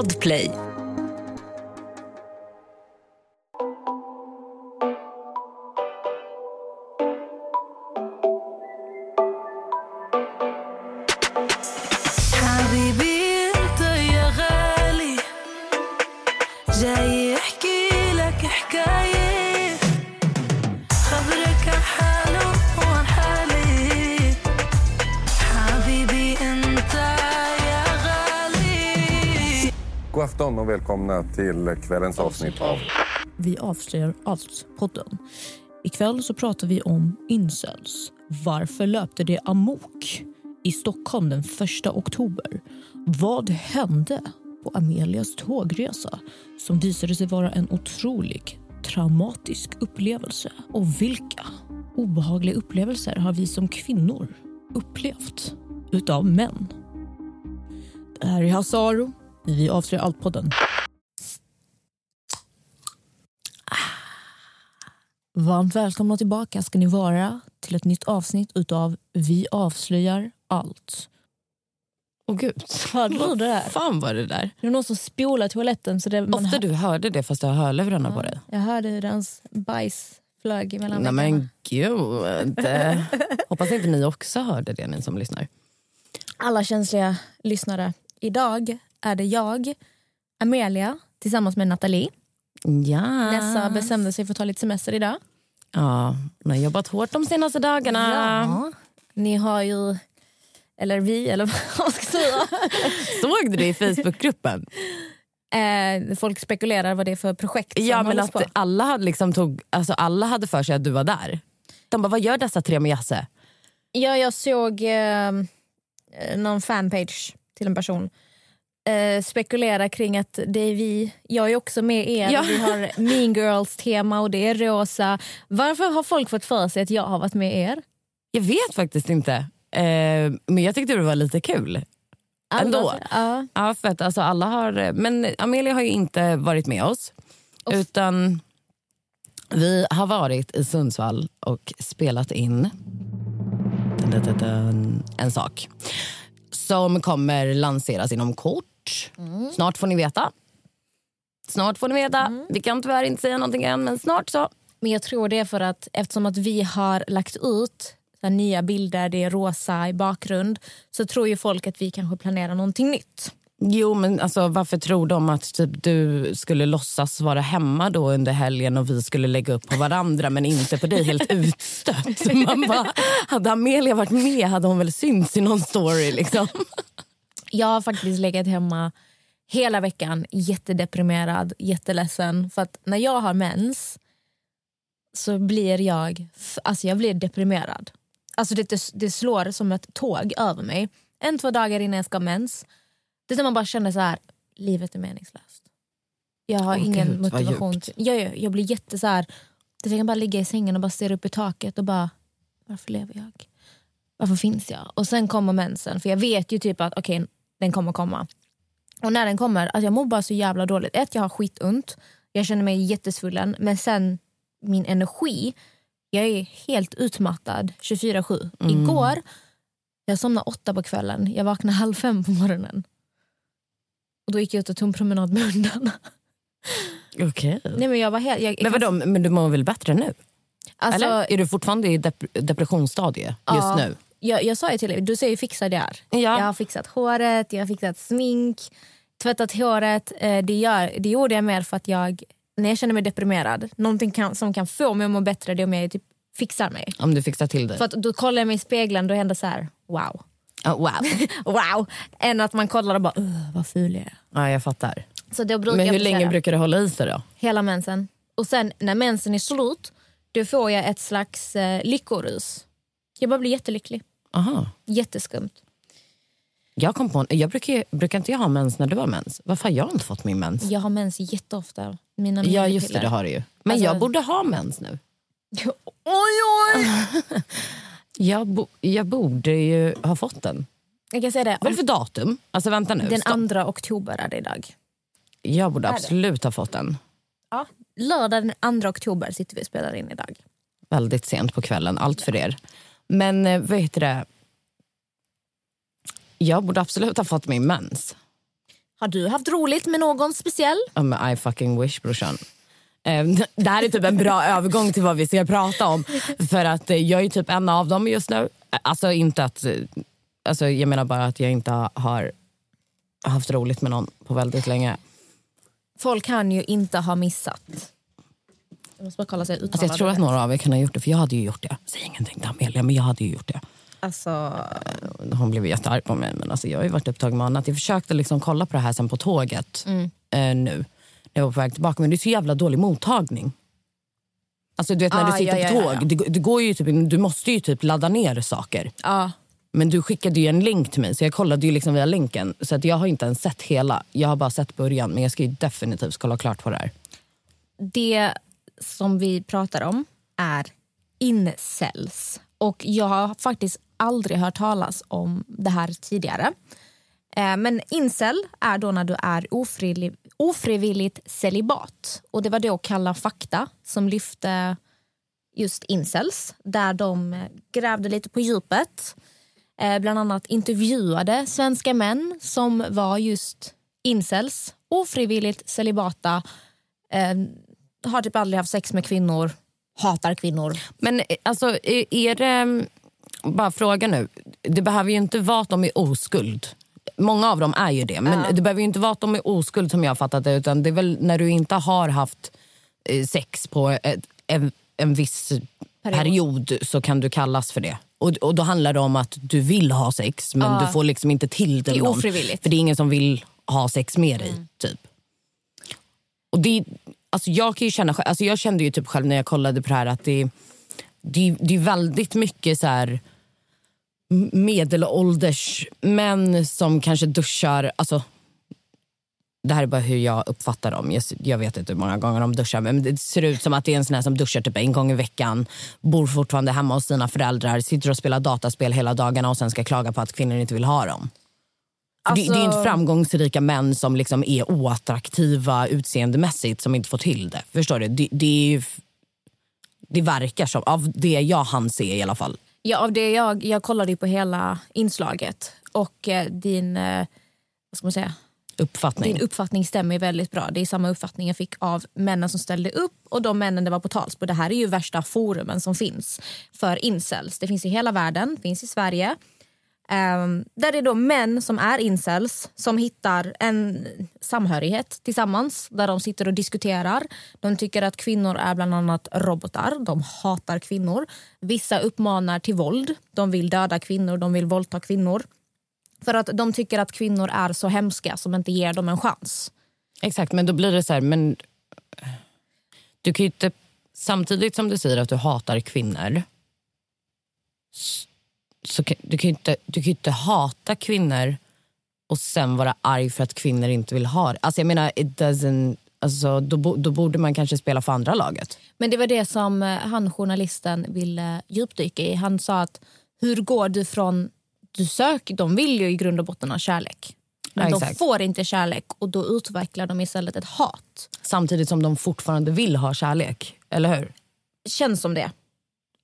Podplay. Välkomna till kvällens avsnitt av Vi avslöjar allt-podden. Ikväll så pratar vi om incels. Varför löpte det amok i Stockholm den 1 oktober? Vad hände på Amelias tågresa som visade sig vara en otrolig traumatisk upplevelse? Och vilka obehagliga upplevelser har vi som kvinnor upplevt utav män? Det här är Hasse Aro Vi avslöjar allt-podden. Varmt välkomna tillbaka ska ni vara till ett nytt avsnitt utav Vi avslöjar allt. Åh gud. Hörde du det där? fan var det där? Det är någon som spolar toaletten. Så det, Ofta hör, du hörde det fast du har hörlurarna på dig. Jag hörde hur hans bajs flög mellan Nej men gud. Hoppas inte ni också hörde det ni som lyssnar. Alla känsliga lyssnare. Idag är det jag, Amelia, tillsammans med Nathalie. Ja. Nessa bestämde sig för att ta lite semester idag. Ja, hon har jobbat hårt de senaste dagarna. Ja. Ni har ju, eller vi, eller vad man ska säga. Såg du det i Facebookgruppen? Eh, folk spekulerar vad det är för projekt som ja, men att på. alla hade, liksom tog, alltså alla hade för sig att du var där. De bara, vad gör dessa tre med Jasse? Ja, jag såg eh, någon fanpage till en person eh, spekulera kring att det är vi, jag är också med er, Ja. vi har mean girls tema och det är rosa. Varför har folk fått för sig att jag har varit med er? Jag vet faktiskt inte. Eh, men jag tyckte det var lite kul. Ändå. Ja. Ja, för att alltså alla har, men Amelia har ju inte varit med oss. Utan vi har varit i Sundsvall och spelat in en sak som kommer lanseras inom kort. Snart får ni veta. Snart får ni veta. Vi kan tyvärr inte säga någonting än, men snart så. Men jag tror det är för att eftersom att vi har lagt ut nya bilder, det är rosa i bakgrund, så tror ju folk att vi kanske planerar någonting nytt. Jo, men alltså, varför tror de att typ, du skulle låtsas vara hemma då under helgen och vi skulle lägga upp på varandra men inte på dig helt utstött? Man bara, hade Amelia varit med hade hon väl synts i någon story. Liksom. Jag har faktiskt legat hemma hela veckan jättedeprimerad, jätteledsen. För att när jag har mens så blir jag, alltså jag blir deprimerad. Alltså det, det, slår som ett tåg över mig. En, två dagar innan jag ska ha mens. Det är som man bara känner så här, livet är meningslöst. Jag har Åh, ingen Gud, motivation. jag, jag, blir jätte så här, jag kan bara ligga i sängen och bara stirra upp i taket och bara, varför lever jag? Varför finns jag? Och sen kommer mensen, för jag vet ju typ att okej, den kommer komma. Och när den kommer, alltså jag mår bara så jävla dåligt. Ett, jag har skitont, jag känner mig jättesvullen, men sen min energi, jag är helt utmattad 24-7. Mm. Igår, jag somnade åtta på kvällen, jag vaknade halv fem på morgonen. Och då gick jag ut och tog en promenad med hundarna. Okay. Nej, men jag var helt, jag, Men, vadå, men du mår väl bättre nu? alltså, Eller? Är du fortfarande i dep depressionsstadie just Ja. nu? Jag, jag sa ju till dig, du ser hur fixad jag är. Ja. Jag har fixat håret, jag har fixat smink, tvättat håret. Eh, Det, gör, det gjorde jag mer för att jag, när jag känner mig deprimerad, någonting kan, som kan få mig att må bättre det är om jag typ fixar mig. Om du fixar till dig? För att då kollar jag mig i spegeln då händer så här, wow. Ja, wow. wow. Än att man kollar och bara, "Ugh, vad ful jag är. Ja, jag fattar. Så då brukar Men hur länge brukar det hålla i sig då? Hela mensen. Och sen när mensen är slut, då får jag ett slags eh, lyckorus. Jag bara blir jättelycklig. Aha. Jätteskumt. Jag kom på en, jag brukar, brukar inte jag ha mens när du har mens? Varför har jag inte fått min mens? Jag har mens jätteofta. Mina Ja just det, det har du ju. Men Alltså- jag borde ha mens nu. Oj, oj! Jag, bo, jag borde ju ha fått den. Jag kan säga det. Vad är det för datum? Alltså vänta nu. Den stopp. andra oktober är det idag. Jag borde absolut ha fått den. Ja. Lördag den andra oktober sitter vi och spelar in idag. Väldigt sent på kvällen, allt för er. Men eh, vad heter det? Jag borde absolut ha fått min mens. Har du haft roligt med någon speciell? Ja, men I fucking wish brorsan. Eh, Det här är typ en bra övergång till vad vi ska prata om. För att eh, jag är typ en av dem just nu. Alltså inte att... eh, Alltså jag menar bara att jag inte har haft roligt med någon på väldigt länge. Folk kan ju inte ha missat. Jag måste bara kolla så jag Alltså jag uttalar tror det att några av er kan ha gjort det, för jag hade ju gjort det. Säg ingenting till Amelia, men jag hade ju gjort det. Alltså, Hon blev jättearg på mig, men alltså jag har ju varit upptagen med annat. Jag försökte liksom kolla på det här sen på tåget eh, nu, när jag var på väg tillbaka. Men det är så jävla dålig mottagning. Alltså du vet när Ah, du sitter ja, på ja, tåg, ja. Det, det går ju typ, du måste ju typ ladda ner saker. ja. Men du skickade ju en länk till mig så jag kollade ju liksom via länken. Så att jag har inte ens sett hela, jag har bara sett början. Men jag ska ju definitivt kolla klart på det här. Det som vi pratar om är incels. Och jag har faktiskt aldrig hört talas om det här tidigare. Eh, men incel är då när du är ofrivillig, ofrivilligt celibat. Och det var då Kalla fakta som lyfte just incels. Där de grävde lite på djupet. Eh, bland annat intervjuade svenska män som var just incels, ofrivilligt celibata eh, har typ aldrig haft sex med kvinnor, hatar kvinnor. Men eh, alltså, är det... mm, Bara fråga nu. Det behöver ju inte vara att de är oskuld. Många av dem är ju det. Men det behöver ju inte vara att de är oskuld som jag har fattat det. Utan det är väl när du inte har haft eh, sex på ett, en, en viss period. så kan du kallas för det. Och, och då handlar det om att du vill ha sex men du får liksom inte till det Det är någon. ofrivilligt. För det är ingen som vill ha sex med dig. Typ. Och det, alltså jag kan ju känna, alltså jag kände ju typ själv när jag kollade på det här att det, det, det är väldigt mycket så här medelålders män som kanske duschar. Alltså, det här är bara hur jag uppfattar dem. Jag, jag vet inte hur många gånger de duschar men det ser ut som att det är en sån här som duschar typ en gång i veckan. Bor fortfarande hemma hos sina föräldrar, sitter och spelar dataspel hela dagarna och sen ska klaga på att kvinnor inte vill ha dem. För det, det är inte Alltså- framgångsrika män som liksom är oattraktiva utseendemässigt som inte får till det. Förstår du? Det, det, ju, det verkar som, av det jag hann se i alla fall. Ja, av det jag, jag kollade på hela inslaget och eh, din, eh, vad ska man säga, Uppfattning. din uppfattning stämmer väldigt bra. Det är samma uppfattning jag fick av männen som ställde upp och de männen det var på tals på. Det här är ju värsta forumen som finns för incels. Det finns i hela världen, finns i Sverige. Ehm, där det är då män som är incels som hittar en samhörighet tillsammans där de sitter och diskuterar. De tycker att kvinnor är bland annat robotar. De hatar kvinnor. Vissa uppmanar till våld. De vill döda kvinnor, de vill våldta kvinnor. För att de tycker att kvinnor är så hemska som inte ger dem en chans. Exakt, men då blir det så här, men du kan ju inte, samtidigt som du säger att du hatar kvinnor så du kan ju inte, du kan inte hata kvinnor och sen vara arg för att kvinnor inte vill ha det. Alltså jag menar, it doesn't, alltså, då, då borde man kanske spela för andra laget. Men det var det som eh, han journalisten ville djupdyka i. Han sa att hur går du från... Du sök, de vill ju i grund och botten ha kärlek. Men Ja, de får inte kärlek och då utvecklar de istället ett hat. Samtidigt som de fortfarande vill ha kärlek, eller hur? Känns som det.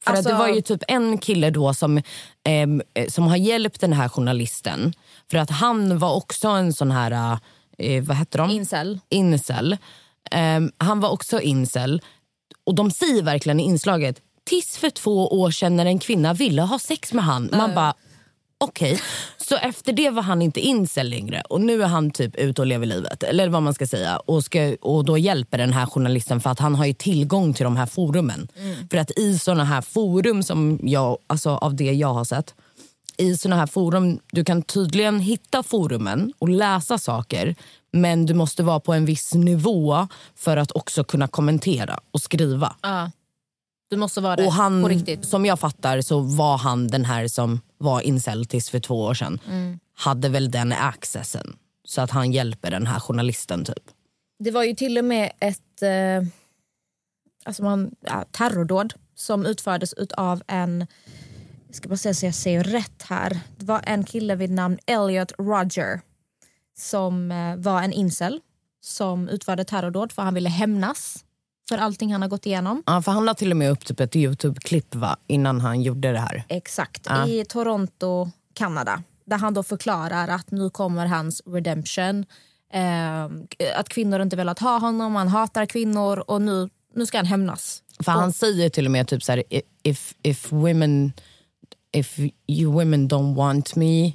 För Alltså- att det var ju typ en kille då som, ehm, eh, som har hjälpt den här journalisten. För att han var också en sån här, eh, vad hette de? Incel. incel. Ehm, han var också incel. Och de säger verkligen i inslaget, tills för två år sedan när en kvinna ville ha sex med han. Man bara, okej. Så efter det var han inte incel längre och nu är han typ ute och lever livet. Eller vad man ska säga. Och, ska, och då hjälper den här journalisten för att han har ju tillgång till de här forumen. För att i såna här forum som jag, alltså av det jag har sett i såna här forum, du kan tydligen hitta forumen och läsa saker men du måste vara på en viss nivå för att också kunna kommentera och skriva. Ja. Du måste vara det Och han, som jag fattar så var han den här som var incel tills för två år sedan. Mm. Hade väl den accessen. Så att han hjälper den här journalisten typ. Det var ju till och med ett eh, alltså man, ja, terrordåd som utfördes av en... Jag ska bara se så jag säger rätt här. Det var en kille vid namn Elliot Roger som eh, var en incel som utförde terrordåd för han ville hämnas för allting han har gått igenom. Ja, för han la till och med upp typ ett Youtube-klipp va, innan han gjorde det här. Exakt, Ja. i Toronto, Kanada. Där han då förklarar att nu kommer hans redemption. Eh, att kvinnor inte velat ha honom, han hatar kvinnor och nu, nu ska han hämnas. För han säger till och med typ så här, "I- if, if women if you women don't want me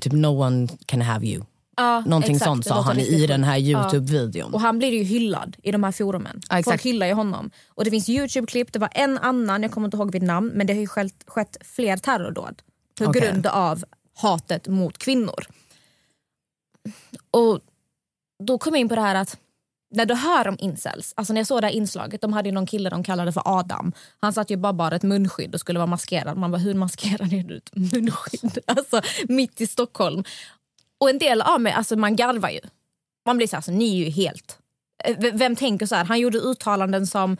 typ no one can have you. Ja, Någonting exakt. sånt sa han i den här. Youtube-videon. Och han blir ju hyllad i de här forumen. Exakt. Folk hyllar ju honom. Och det finns Youtube-klipp, det var en annan, jag kommer inte ihåg vid namn, men det har ju skett, skett fler terrordåd på Okej. grund av hatet mot kvinnor. Och då kom jag in på det här att när du hör om incels, alltså när jag såg det här inslaget, de hade någon kille de kallade för Adam. Han satt ju bara bara ett munskydd och skulle vara maskerad. Man bara, hur maskerad är du ett munskydd? Alltså mitt i Stockholm. Och en del av mig, alltså man garvar ju. Man blir så här, alltså, ni är ju helt... Eh, v- Vem tänker så här? Han gjorde uttalanden som...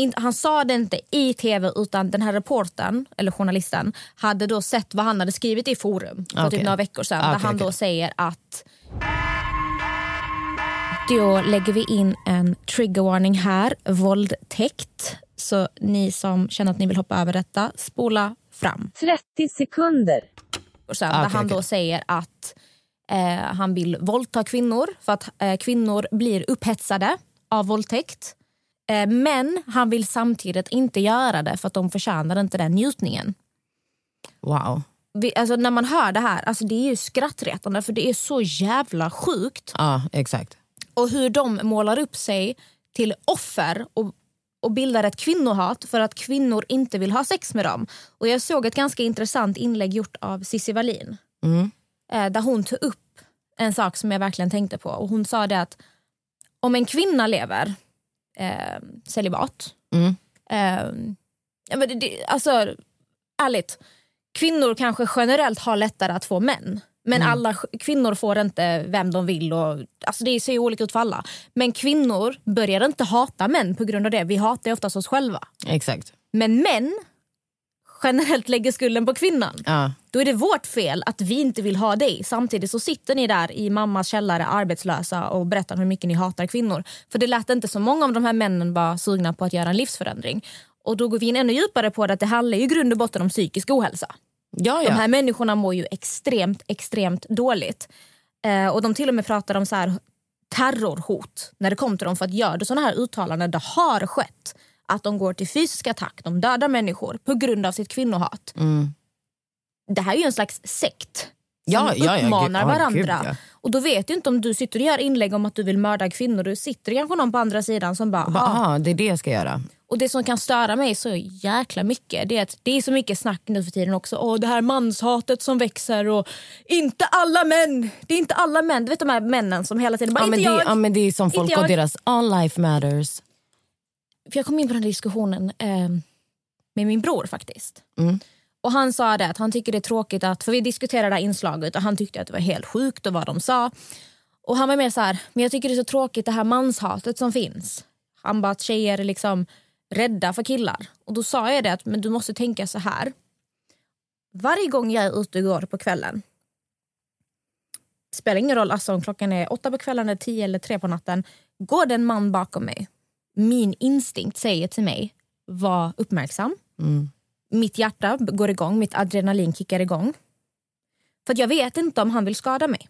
In, han sa det inte i tv utan den här reportern, eller journalisten, hade då sett vad han hade skrivit i forum för Okej. typ några veckor sedan. Ah, där okej, han då säger att då lägger vi in en triggervarning här, våldtäkt. Så ni som känner att ni vill hoppa över detta, spola fram. 30 sekunder. Och sen, Ah, där okej, han då säger att eh, han vill våldta kvinnor för att eh, kvinnor blir upphetsade av våldtäkt. Eh, men han vill samtidigt inte göra det för att de förtjänar inte den njutningen. Wow. Vi, alltså, när man hör det här, alltså, det är ju skrattretande för det är så jävla sjukt. Ja, exakt. Och hur de målar upp sig till offer och, och bildar ett kvinnohat för att kvinnor inte vill ha sex med dem. Och Jag såg ett ganska intressant inlägg gjort av Cissi Wallin. Mm. Eh, där hon tog upp en sak som jag verkligen tänkte på. Och Hon sa det att om en kvinna lever eh, celibat... Mm. Eh, men det, alltså, ärligt, kvinnor kanske generellt har lättare att få män. Men Mm. alla kvinnor får inte vem de vill. Och, alltså det ser ju olika ut för alla. Men kvinnor börjar inte hata män på grund av det. Vi hatar oftast oss själva. Exakt. Men män generellt lägger skulden på kvinnan. Ja. Då är det vårt fel att vi inte vill ha dig. Samtidigt så sitter ni där i mammas källare arbetslösa och berättar hur mycket ni hatar kvinnor. För det lät inte så många av de här männen var sugna på att göra en livsförändring. Och då går vi in ännu djupare på det att det handlar ju i grund och botten om psykisk ohälsa. Ja, De ja. här människorna mår ju extremt, extremt dåligt. Eh, och de till och med pratar om så här terrorhot när det kom till dem. För att gör du sådana här uttalanden, det har skett att de går till fysisk attack, de dödar människor på grund av sitt kvinnohat. Mm. Det här är ju en slags sekt Ja, som ja, uppmanar ja, varandra. gud. Och då vet du inte om du sitter och gör inlägg om att du vill mörda kvinnor. Du sitter kanske någon på andra sidan som bara... Bara, "Ah." aha, det är det jag ska göra. Och det som kan störa mig så jäkla mycket det är att det är så mycket snack nu för tiden också. Åh, det här manshatet som växer och inte alla män. Det är inte alla män. Du vet de här männen som hela tiden bara Ja, men, inte det, jag. ja, men det är som folk och deras all life matters. För jag kom in på den diskussionen eh, med min bror faktiskt. Mm. Och Han sa det att han tycker det är tråkigt att, för vi diskuterade det här inslaget och han tyckte att det var helt sjukt och vad de sa. Och han var mer så här, men jag tycker det är så tråkigt det här manshatet som finns. Han bara att tjejer är liksom rädda för killar. Och då sa jag det att men du måste tänka så här. Varje gång jag är ute och går på kvällen. Spelar ingen roll alltså om klockan är åtta på kvällen, eller tio eller tre på natten. Går det en man bakom mig. Min instinkt säger till mig, var uppmärksam. Mm. Mitt hjärta går igång, mitt adrenalin kickar igång. För jag vet inte om han vill skada mig.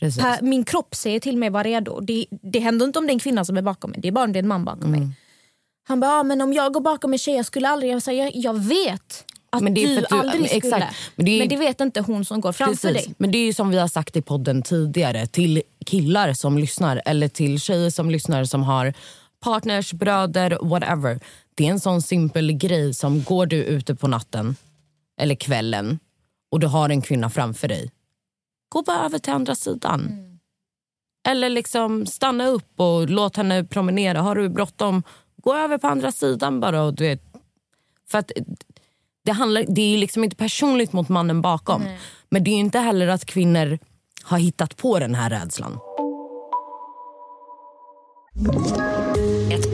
Precis. Min kropp säger till mig var redo. Det, det händer inte om det är en kvinna som är bakom mig. Det är bara om det är en man bakom Mm. mig. Han bara, ah, men om jag går bakom en tjej, jag skulle aldrig... Jag, säger, jag, vet att Men det är du, att du- aldrig exakt. skulle. Men Men det det, är- vet inte hon som går framför Precis. dig. Men det är ju som vi har sagt i podden tidigare till killar som lyssnar eller till tjejer som lyssnar som har partners, bröder, whatever. Det är en sån simpel grej som går du ute på natten eller kvällen och du har en kvinna framför dig. Gå bara över till andra sidan. Mm. Eller liksom stanna upp och låt henne promenera. Har du bråttom, gå över på andra sidan bara. Och du vet, för att det, handlar, det är liksom inte personligt mot mannen bakom. Men det är inte heller att kvinnor har hittat på den här rädslan.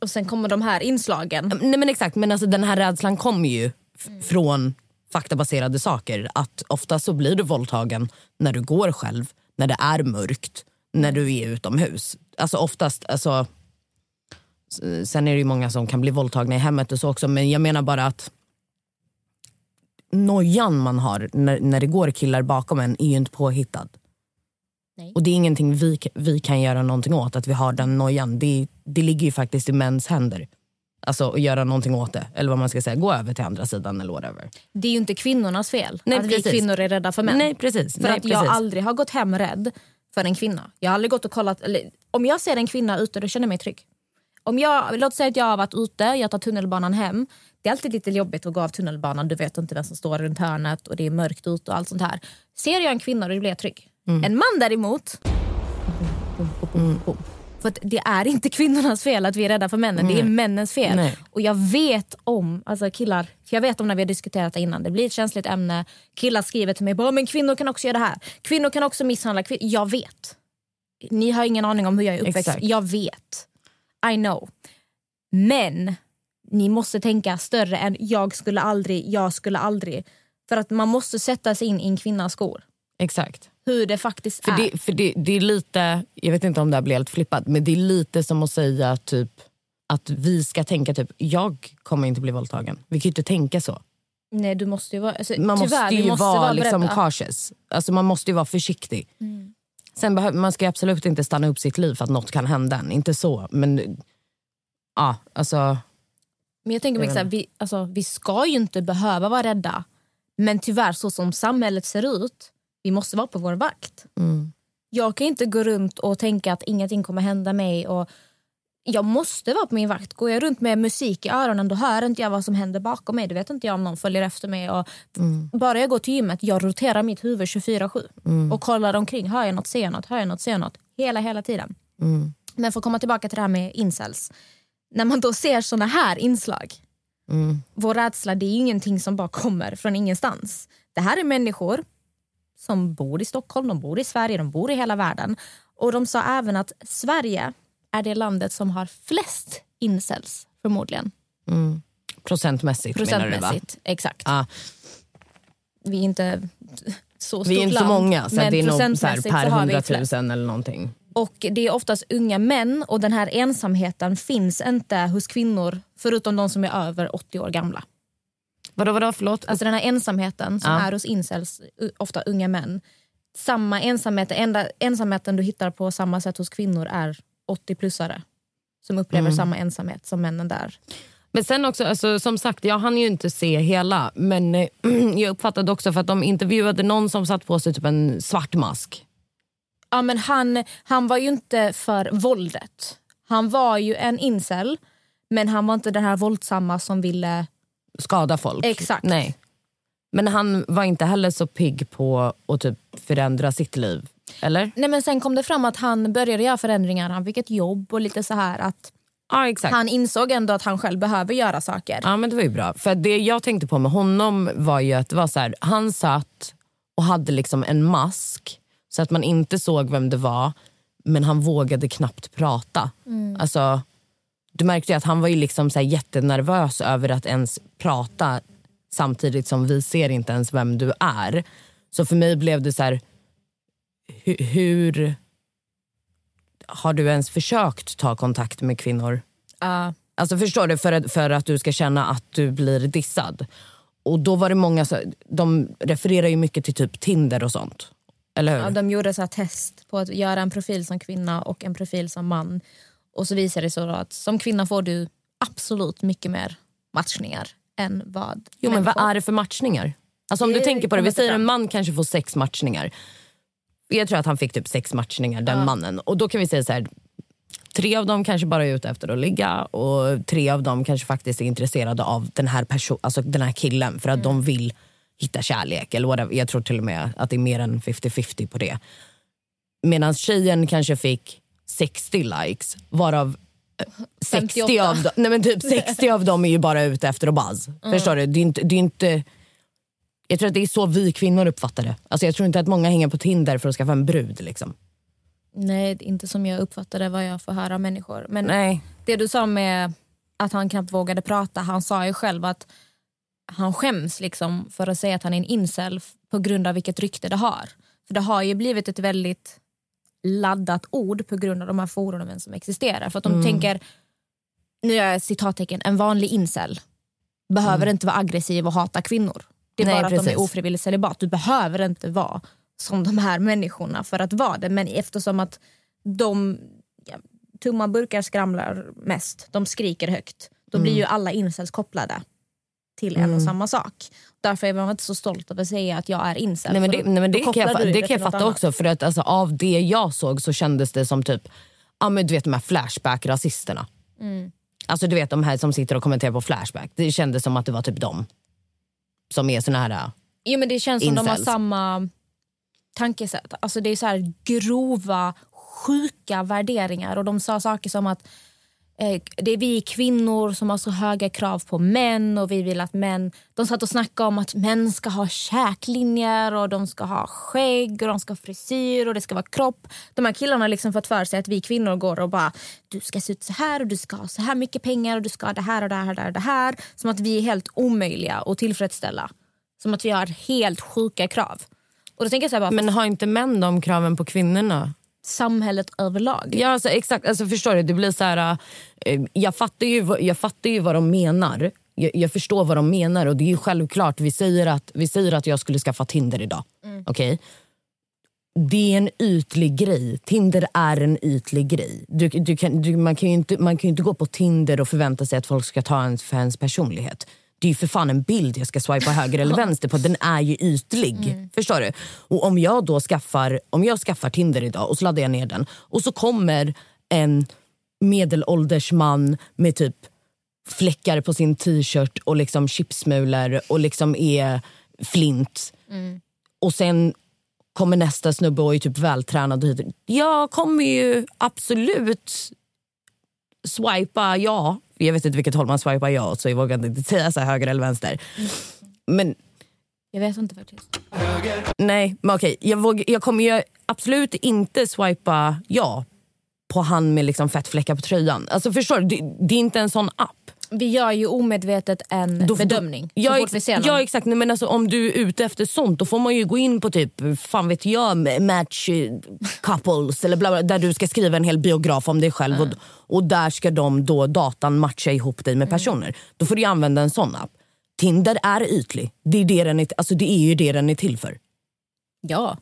Och sen kommer de här inslagen. Nej men exakt, men alltså den här rädslan kommer ju f- från faktabaserade saker. Att ofta så blir du våldtagen när du går själv, när det är mörkt, när du är utomhus. Alltså oftast, alltså, sen är det ju många som kan bli våldtagna i hemmet och så också men jag menar bara att nojan man har när, när det går killar bakom en är ju inte påhittad. Nej. Och det är ingenting vi, vi kan göra någonting åt, att vi har den nojan. Det, det ligger ju faktiskt i mäns händer. Alltså att göra någonting åt det. Eller vad man ska säga, gå över till andra sidan eller whatever. Det är ju inte kvinnornas fel Nej, att vi precis. kvinnor är rädda för män. Nej precis. För Nej, att jag precis. aldrig har gått hem rädd för en kvinna. Jag har aldrig gått och kollat. Eller, om jag ser en kvinna ute då känner jag mig trygg. Om jag, låt säga att jag har varit ute, jag tar tunnelbanan hem. Det är alltid lite jobbigt att gå av tunnelbanan. Du vet inte vem som står runt hörnet och det är mörkt ute och allt sånt här. Ser jag en kvinna då blir jag trygg. Mm. En man däremot... Bom. För att det är inte kvinnornas fel att vi är rädda för männen. Det är männens fel. Nej. Och jag vet om, alltså killar, för jag vet om när vi har diskuterat det innan, det blir ett känsligt ämne. Killar skriver till mig, bara, men kvinnor kan också göra det här. Kvinnor kan också misshandla kvinnor. Jag vet. Ni har ingen aning om hur jag är uppväxt. Exakt. Jag vet. I know. Men ni måste tänka större än jag skulle aldrig, jag skulle aldrig. För att man måste sätta sig in i en kvinnas skor. Exakt. Hur det faktiskt För, är. det, för det, det är lite, jag vet inte om det här blir helt flippat, men det är lite som att säga typ att vi ska tänka typ, jag kommer inte bli våldtagen. Vi kan ju inte tänka så. Nej, du måste ju vara, alltså, Man tyvärr, måste ju måste vara, vara liksom cautious. Alltså man måste ju vara försiktig. Mm. Sen behöver, man ska absolut inte stanna upp sitt liv för att något kan hända en. Inte så, men ja, alltså Men jag tänker mig så här, vi, alltså, vi ska ju inte behöva vara rädda. Men tyvärr, så som samhället ser ut, vi måste vara på vår vakt. mm. Jag kan inte gå runt och tänka att ingenting kommer hända mig. Och jag måste vara på min vakt. Går jag runt med musik i öronen då hör inte jag vad som händer bakom mig. Då vet inte jag om någon följer efter mig. Och Bara jag går till gymmet, jag roterar mitt huvud 24-7. Och kollar omkring, hör jag något, ser jag något, hör jag något, ser jag något. Hela, hela tiden. Men för att komma tillbaka till det här med incels. När man då ser såna här inslag vår rädsla det är ingenting som bara kommer från ingenstans. Det här är människor som bor i Stockholm, de bor i Sverige, de bor i hela världen. Och de sa även att Sverige är det landet som har flest incels förmodligen. procentmässigt, menar du va? Procentmässigt. Exakt. Ja, Vi är inte så stort vi är inte så land, många, så men det är nog så här, procentmässigt per hundratusen eller någonting. Och det är oftast unga män och den här ensamheten finns inte hos kvinnor förutom de som är över 80 år gamla. Vadå, vadå, förlåt? Alltså den här ensamheten som Ja. är hos incels, ofta unga män. Samma ensamhet, enda ensamheten du hittar på samma sätt hos kvinnor är 80-plussare. Som upplever Mm. samma ensamhet som männen där. Men sen också, alltså, som sagt, jag hann ju inte se hela. Men eh, jag uppfattade också för att de intervjuade någon som satt på sig typ en svart mask. Ja, men han, han var ju inte för våldet. Han var ju en incel, men han var inte den här våldsamma som ville... Skada folk. Exakt. Nej. Men han var inte heller så pigg på att typ förändra sitt liv. Eller? Nej, men sen kom det fram att han började göra förändringar. Han fick ett jobb och lite så här att Ja, han insåg ändå att han själv behöver göra saker. Ja men det var ju bra. För det jag tänkte på med honom var ju att var så här, han satt och hade liksom en mask så att man inte såg vem det var men han vågade knappt prata. Alltså, du märkte ju att han var ju liksom så jättenervös över att ens prata samtidigt som vi ser inte ens vem du är. Så för mig blev det så här, hu- hur har du ens försökt ta kontakt med kvinnor? Ja. Alltså förstår du? För att, för att du ska känna att du blir dissad. Och då var det många, så, de refererar ju mycket till typ Tinder och sånt. Eller hur? Ja, de gjorde så här test på att göra en profil som kvinna och en profil som man. Och så visar det sig att som kvinna får du absolut mycket mer matchningar än vad jo men vad får. är det för matchningar? Alltså om Det du tänker på det, vi säger en fram. man kanske får sex matchningar. Jag tror att han fick typ sex matchningar, den mannen. Och då kan vi säga så här. Tre av dem kanske bara är ute efter att ligga och tre av dem kanske faktiskt är intresserade av den här, person, alltså den här killen för att de vill hitta kärlek. Eller whatever. Jag tror till och med att det är mer än 50-50 på det. Medan tjejen kanske fick 60 likes varav eh, 60 58. av, dem, nej men typ 60 av dem är ju bara ute efter att buzz. Förstår du? Det är inte, det är inte, jag tror att det är så vi kvinnor uppfattar det. Alltså jag tror inte att många hänger på Tinder för att skaffa en brud. Liksom. Nej, inte som jag uppfattade vad jag får höra av människor. Men Nej. det du sa med att han knappt vågade prata, han sa ju själv att han skäms liksom för att säga att han är en incel på grund av vilket rykte det har. För det har ju blivit ett väldigt laddat ord på grund av de här forumen som existerar. För att de tänker, nu gör jag citattecken, en vanlig incel behöver inte vara aggressiv och hata kvinnor. Det är Nej, bara att de precis. är ofrivilligt celibat. Du behöver inte vara som de här människorna för att vara det. Men eftersom att de ja, tumma burkar skramlar mest, de skriker högt. Då blir ju alla incels kopplade till en och samma sak. Därför är man inte så stolt över att säga att jag är incel. Nej, men det, nej, men det kan jag, det kan jag fatta också. För att alltså, av det jag såg så kändes det som typ ja, men du vet de här Flashback-rasisterna. Mm. Alltså du vet de här som sitter och kommenterar på Flashback. Det kändes som att det var typ de. Som är såna här... äh, Jo, men det känns som de har Incels. samma tankesätt. Alltså det är så här grova, sjuka värderingar. Och De sa saker som att det är vi kvinnor som har så höga krav på män och vi vill att män... De satt och snackade om att män ska ha käklinjer och de ska ha skägg och de ska ha frisyr och det ska vara kropp. De här killarna har liksom fått för sig att vi kvinnor går och bara du ska se ut så här och du ska ha så här mycket pengar och du ska ha det här och det här och det här. Och det här. Som att vi är helt omöjliga att tillfredsställa. Som att vi har helt sjuka krav. Och då tänker jag så bara, Men har inte män de kraven på kvinnorna? Samhället överlag. Ja, alltså, exakt. Alltså, förstår du? Det blir så här, eh, jag, fattar ju, jag fattar ju vad de menar. Jag, jag förstår vad de menar. Och det är ju självklart. Vi säger att, vi säger att jag skulle skaffa Tinder idag. Okej? Det är en ytlig grej. Tinder är en ytlig grej. Du, du kan, du, man, kan ju inte, man kan ju inte gå på Tinder och förvänta sig att folk ska ta en för ens personlighet. Det är ju för fan en bild jag ska swipa höger eller vänster på. Den är ju ytlig. Förstår du? Och om jag då skaffar, om jag skaffar Tinder idag och så laddar jag ner den och så kommer en medelålders man med typ fläckar på sin t-shirt och liksom chipsmulor och liksom är flint. Och sen kommer nästa snubbe och är typ vältränad. och. Jag kommer ju absolut swipa ja. Jag vet inte vilket håll man swipar ja åt, så jag vågar inte säga så här höger eller vänster. Men Jag vet inte faktiskt. nej, men okej. Jag, vågar, jag kommer ju absolut inte swipa ja på han med liksom fettfläckar på tröjan. Alltså förstår du? Det, det är inte en sån app. Vi gör ju omedvetet en Då- bedömning Ja, fort vi ex- ja exakt, men alltså, om du är ute efter sånt då får man ju gå in på typ fan vet jag, match eh, couples eller bla bla, där du ska skriva en hel biograf om dig själv och, och där ska de då datan matcha ihop dig med personer. Då får du använda en sån app. Tinder är ytlig. Det är, det den är, alltså, det är ju det den är till för. Ja.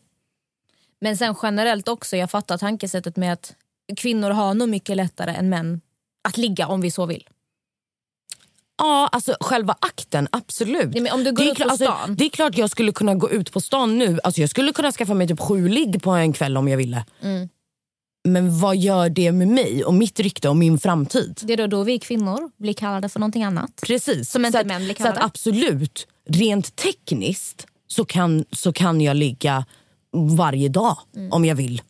Men sen generellt också, jag fattar tankesättet med att kvinnor har nog mycket lättare än män att ligga om vi så vill. Ja, alltså själva akten, absolut. Nej, men om du går det, är på klart- alltså, det är klart jag skulle kunna gå ut på stan nu. Alltså, jag skulle kunna skaffa mig typ sju ligg på en kväll om jag ville. Mm. Men vad gör det med mig och mitt rykte och min framtid? Det är då, då vi kvinnor blir kallade för någonting annat. Precis. Som inte så män blir så att kallade. absolut, rent tekniskt så kan, så kan jag ligga varje dag Mm. om jag vill.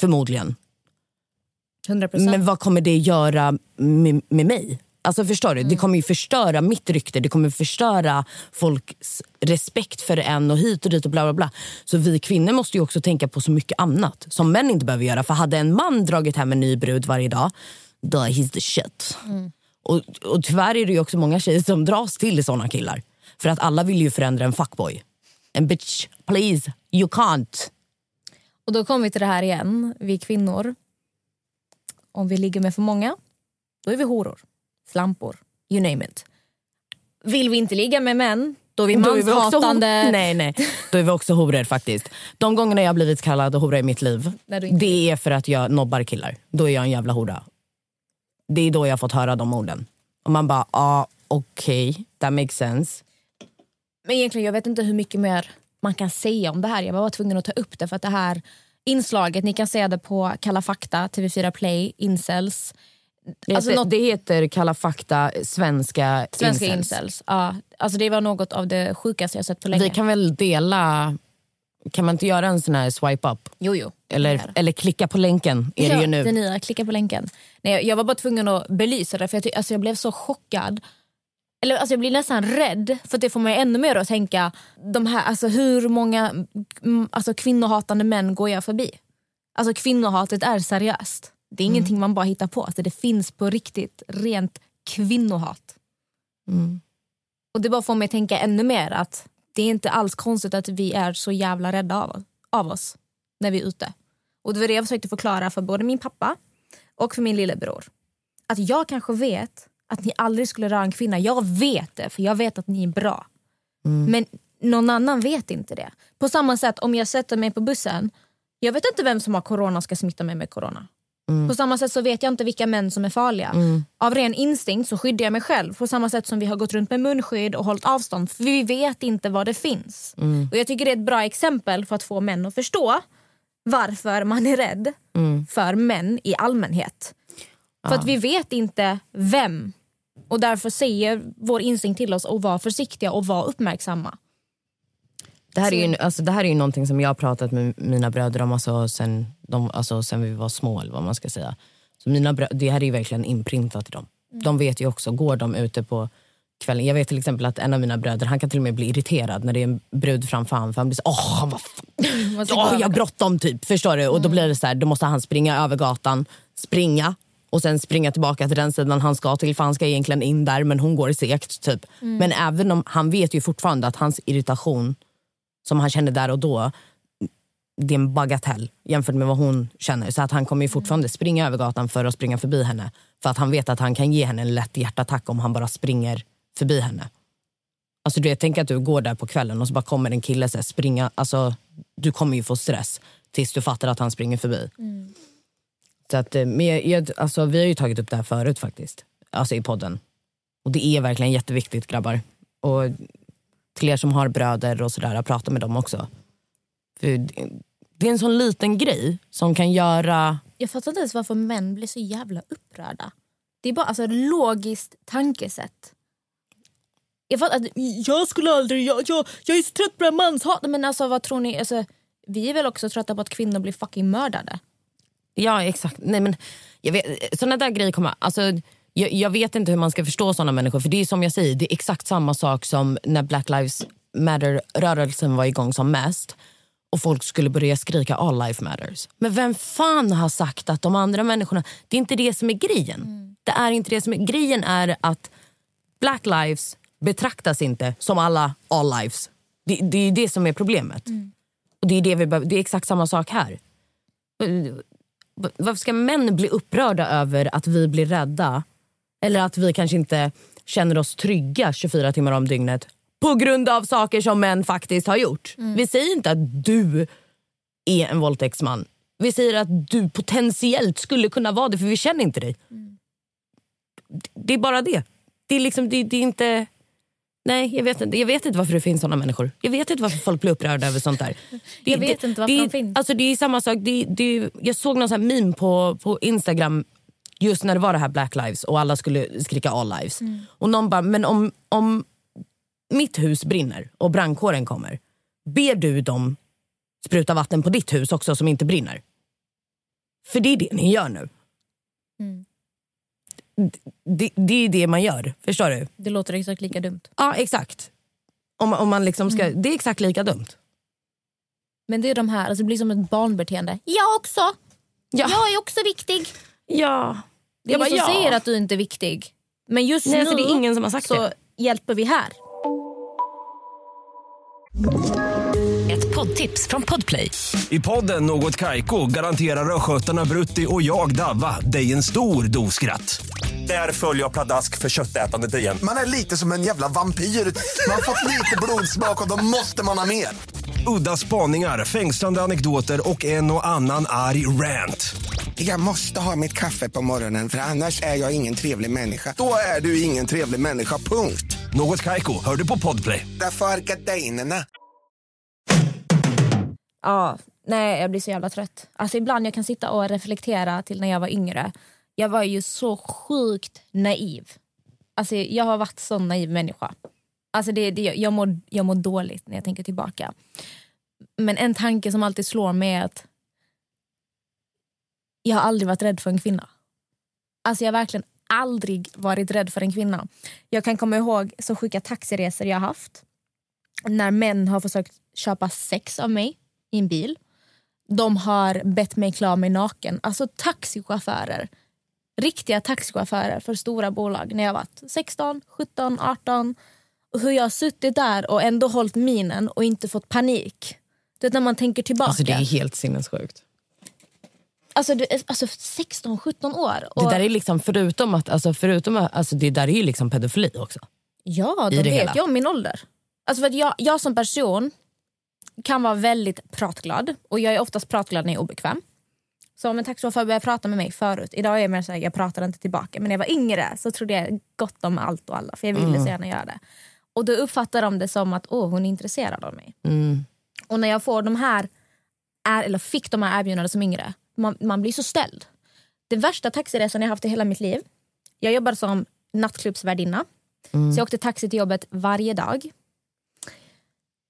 Förmodligen. 100%. Men vad kommer det göra med, med mig? Alltså förstår du? Mm. Det kommer ju förstöra mitt rykte, det kommer förstöra folks respekt för en och hit och dit och bla bla bla. Så vi kvinnor måste ju också tänka på så mycket annat som män inte behöver göra. För hade en man dragit hem en ny brud varje dag, då he's the shit. Mm. Och, och tyvärr är det också många tjejer som dras till såna killar. För att alla vill ju förändra en fuckboy. En bitch, please, you can't. Och då kommer vi till det här igen, vi kvinnor. Om vi ligger med för många, då är vi horor. Slampor, you name it. Vill vi inte ligga med män, då är vi Då är vi också manshatande. nej, nej. Då är vi också horor faktiskt. De gångerna jag blivit kallad hora i mitt liv, det är för att jag nobbar killar. Då är jag en jävla hora. Det är då jag fått höra de orden. Och man bara, ja ah, okej, that makes sense. Men egentligen, jag vet inte hur mycket mer man kan säga om det här. Jag var tvungen att ta upp det för att det här inslaget, ni kan se det på Kalla fakta, TV4 Play, Incels. Det, Alltså heter, något- det heter Kalla fakta, svenska, Svenska incels. incels. Ja, alltså det var något av det sjukaste jag sett på länge. Vi kan väl dela, kan man inte göra en sån här swipe up? Jo, jo. Eller, eller klicka på länken är det ju nu. Det nya, klicka på länken. Nej, jag var bara tvungen att belysa det för jag, alltså jag blev så chockad. Eller, alltså jag blir nästan rädd för det får mig ännu mer att tänka de här, alltså hur många mm, alltså kvinnohatande män går jag förbi? Alltså kvinnohatet är seriöst. Det är ingenting man bara hittar på. Alltså, det finns på riktigt rent kvinnohat. Och det bara får mig att tänka ännu mer att det är inte alls konstigt att vi är så jävla rädda av, av oss när vi är ute. Och det var det jag försökte förklara för både min pappa och för min lillebror. Att jag kanske vet att ni aldrig skulle röra en kvinna. Jag vet det, för jag vet att ni är bra. Men någon annan vet inte det. På samma sätt om jag sätter mig på bussen. Jag vet inte vem som har corona och ska smitta mig med corona. På samma sätt så vet jag inte vilka män som är farliga. Av ren instinkt så skyddar jag mig själv. På samma sätt som vi har gått runt med munskydd och hållit avstånd. För vi vet inte vad det finns. Och Jag tycker det är ett bra exempel för att få män att förstå varför man är rädd för män i allmänhet. För att vi vet inte vem. Och därför säger vår instinkt till oss att vara försiktiga och vara uppmärksamma. Det här, är ju, alltså, det här är ju någonting som jag har pratat med mina bröder om alltså, sen, de, alltså, sen vi var små. Eller vad man ska säga. Så mina brö- det här är ju verkligen inprintat i dem. De vet ju också, går de ute på kvällen. Jag vet till exempel att en av mina bröder han kan till och med bli irriterad när det är en brud framför honom. För han blir så, åh, han var gå jag har bråttom typ. Förstår du? Och då blir det så här, då måste han springa över gatan, springa och sen springa tillbaka till den sidan han ska till. För han ska egentligen in där men hon går segt. Typ. Men även om han vet ju fortfarande att hans irritation som han kände där och då det är en bagatell jämfört med vad hon känner. Så att han kommer ju fortfarande springa över gatan för att springa förbi henne. För att han vet att han kan ge henne en lätt hjärtattack om han bara springer förbi henne. Alltså du vet, tänk att du går där på kvällen och så bara kommer en kille så här, springa. Alltså, du kommer ju få stress tills du fattar att han springer förbi. Så att, eh, men jag, jag, alltså, vi har ju tagit upp det här förut faktiskt. Alltså i podden. Och det är verkligen jätteviktigt grabbar. Och till er som har bröder och sådär, prata med dem också. För det- är en sån liten grej som kan göra... Jag fattar inte ens varför män blir så jävla upprörda. Det är bara alltså, ett logiskt tankesätt. Jag fattar att jag skulle aldrig, jag, jag, jag är så trött på det här manshatet. Men alltså vad tror ni? Alltså, vi är väl också trötta på att kvinnor blir fucking mördade. Ja exakt. Nej, men jag vet, såna där grejer kommer... Alltså, jag, jag vet inte hur man ska förstå såna människor. För det är som jag säger, det är exakt samma sak som när Black Lives Matter-rörelsen var igång som mest. Och folk skulle börja skrika all life matters. Men vem fan har sagt att de andra människorna... Det är inte det som är grejen. Det är inte det som är grejen är att black lives betraktas inte som alla all lives. Det, det är det som är problemet. Och det är, det, vi det är exakt samma sak här. Varför ska män bli upprörda över att vi blir rädda? Eller att vi kanske inte känner oss trygga 24 timmar om dygnet på grund av saker som män faktiskt har gjort. Vi säger inte att du är en våldtäktsman. Vi säger att du potentiellt skulle kunna vara det för vi känner inte dig. Det är bara det. Det är, liksom, det, det är inte... Nej, jag vet, inte, jag vet inte varför det finns såna människor. Jag vet inte varför folk blir upprörda över sånt där. Det, Jag vet det, inte varför det, de finns. Alltså, det är samma sak. Det, det, jag såg någon sån meme på, på Instagram just när det var det här Black Lives och alla skulle skrika all lives. Och någon bara, men om, om mitt hus brinner och brandkåren kommer, ber du dem spruta vatten på ditt hus också som inte brinner? För det är det ni gör nu. Det, det är det man gör, förstår du? Det låter exakt lika dumt. Ja, exakt. Om, om man liksom ska, Det är exakt lika dumt. Men det är de här, alltså det blir som ett barnbeteende. Jag också! Ja. Jag är också viktig. Ja. Det är Jag ingen bara, som ja. säger att du inte är viktig. Men just Nej, nu alltså, det är ingen som har sagt så det. hjälper vi här. Ett poddtips från Podplay. I podden Något Kaiko garanterar östgötarna Brutti och jag, Davva, dig en stor dos skratt. Där följer jag pladask för köttätandet igen. Man är lite som en jävla vampyr. Man har fått lite blodsmak och då måste man ha mer. Udda spaningar, fängslande anekdoter och en och annan arg rant. Jag måste ha mitt kaffe på morgonen för annars är jag ingen trevlig människa. Då är du ingen trevlig människa, punkt. Något Kaiko, hör du på Podplay. Därför är gardinerna. Ja, nej jag blir så jävla trött. Alltså ibland jag kan sitta och reflektera till när jag var yngre. Jag var ju så sjukt naiv. Alltså jag har varit så naiv människa. Alltså det, det, jag, mår, jag mår dåligt när jag tänker tillbaka. Men en tanke som alltid slår mig är att jag har aldrig varit rädd för en kvinna. Alltså jag har verkligen aldrig varit rädd för en kvinna. Jag kan komma ihåg så sjuka taxiresor jag har haft. När män har försökt köpa sex av mig i en bil. De har bett mig klä mig naken. Alltså taxichaufförer. Riktiga taxichaufförer för stora bolag när jag var 16, 17, 18. Och hur jag har suttit där och ändå hållit minen och inte fått panik. Du vet när man tänker tillbaka. Alltså det är helt sinnessjukt. Alltså, du, alltså 16, 17 år. Och, Det där är liksom förutom att, alltså förutom att, alltså det där är ju liksom pedofili också. Ja, de det vet hela. ju om min ålder. Alltså för att jag, jag som person kan vara väldigt pratglad och jag är oftast pratglad när jag är obekväm. Så om en taxichaufför börjar prata med mig förut, idag är jag mer såhär, jag pratar inte tillbaka. Men när jag var yngre så trodde jag gott om allt och alla för jag ville så gärna göra det. Och då uppfattar de det som att åh, hon är intresserad av mig. Mm. Och när jag får de här, är, eller fick de här erbjudandena som yngre, man, man blir så ställd. Den värsta taxiresan jag haft i hela mitt liv, jag jobbade som nattklubbsvärdinna. Så jag åkte taxi till jobbet varje dag.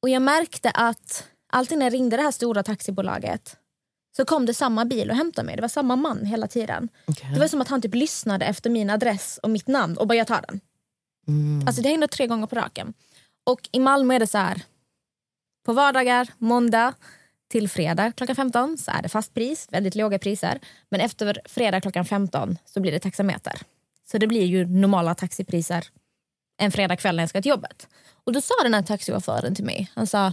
Och jag märkte att alltid när jag ringde det här stora taxibolaget så kom det samma bil och hämtade mig. Det var samma man hela tiden. Det var som att han typ lyssnade efter min adress och mitt namn och bara jag tar den. Alltså det hände tre gånger på raken. Och i Malmö är det så här. På vardagar, måndag till fredag klockan 15 så är det fast pris, väldigt låga priser. Men efter fredag klockan 15 så blir det taxameter. Så det blir ju normala taxipriser en fredag kväll när jag ska till jobbet. Och då sa den här taxichauffören till mig, han sa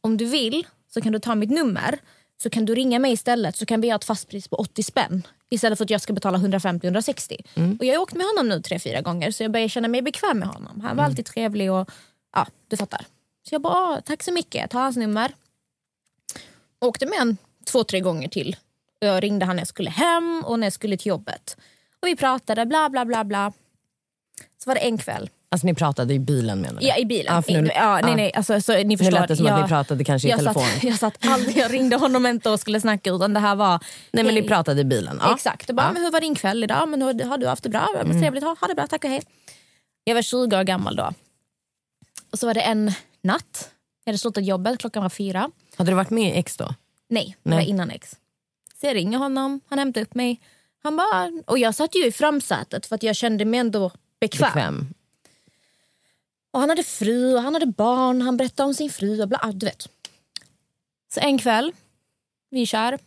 om du vill så kan du ta mitt nummer så kan du ringa mig istället så kan vi ha ett fastpris på 80 spänn istället för att jag ska betala 150-160. Och jag har åkt med honom nu tre, fyra gånger så jag börjar känna mig bekväm med honom. Han var alltid trevlig och ja, du fattar. Så jag bara, "Ah, tack så mycket, tar hans nummer. Åkte med en två, tre gånger till. Jag ringde han när jag skulle hem och när jag skulle till jobbet. Och vi pratade, bla bla bla bla. Så var det en kväll. Alltså ni pratade i bilen menar du? Ja, i bilen. För nu, ja, nej, nej, alltså, så, ni Nu förstår. lät det som att jag, ni pratade kanske i telefon. Satt, jag, satt aldrig, jag ringde honom inte och skulle snacka utan det här var... Nej men ni pratade i bilen? Ja. Exakt. Och bara, Ja. men hur var din kväll idag? Men, har, har du haft det bra? Mm. Trevligt, ha, ha det bra, tack och hej. Jag var 20 år gammal då. Och så var det en natt. Jag hade slutat jobbet, klockan var fyra. Hade du varit med i X då? Nej, det Nej. var innan ex. Så jag ringer honom, han hämtar upp mig. Han bara, och jag satt ju i framsätet för att jag kände mig ändå bekväm. Bekväm? Och han hade fru och han hade barn. Han berättade om sin fru och bla, du vet. Så en kväll, vi kör.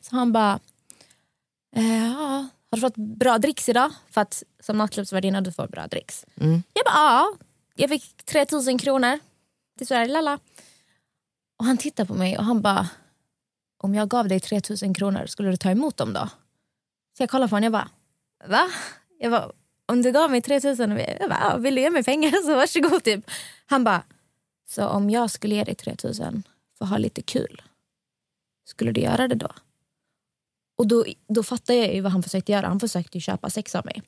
Så han bara, eh, ja, har du fått bra dricks idag? För att som nattklubbsvärdinna du får bra dricks. Mm. Jag bara, ja. Jag fick 3000 kronor till Sverige, lalla. Och han tittar på mig och han bara, om jag gav dig 3000 kronor, skulle du ta emot dem då? Så jag kollar på honom och jag bara, va? Jag bara, om du gav mig 3000, jag bara, vill du ge mig pengar så varsågod. Typ. Han bara, så om jag skulle ge dig 3000 för att ha lite kul, skulle du göra det då? Och då, då fattar jag ju vad han försökte göra. Han försökte ju köpa sex av mig.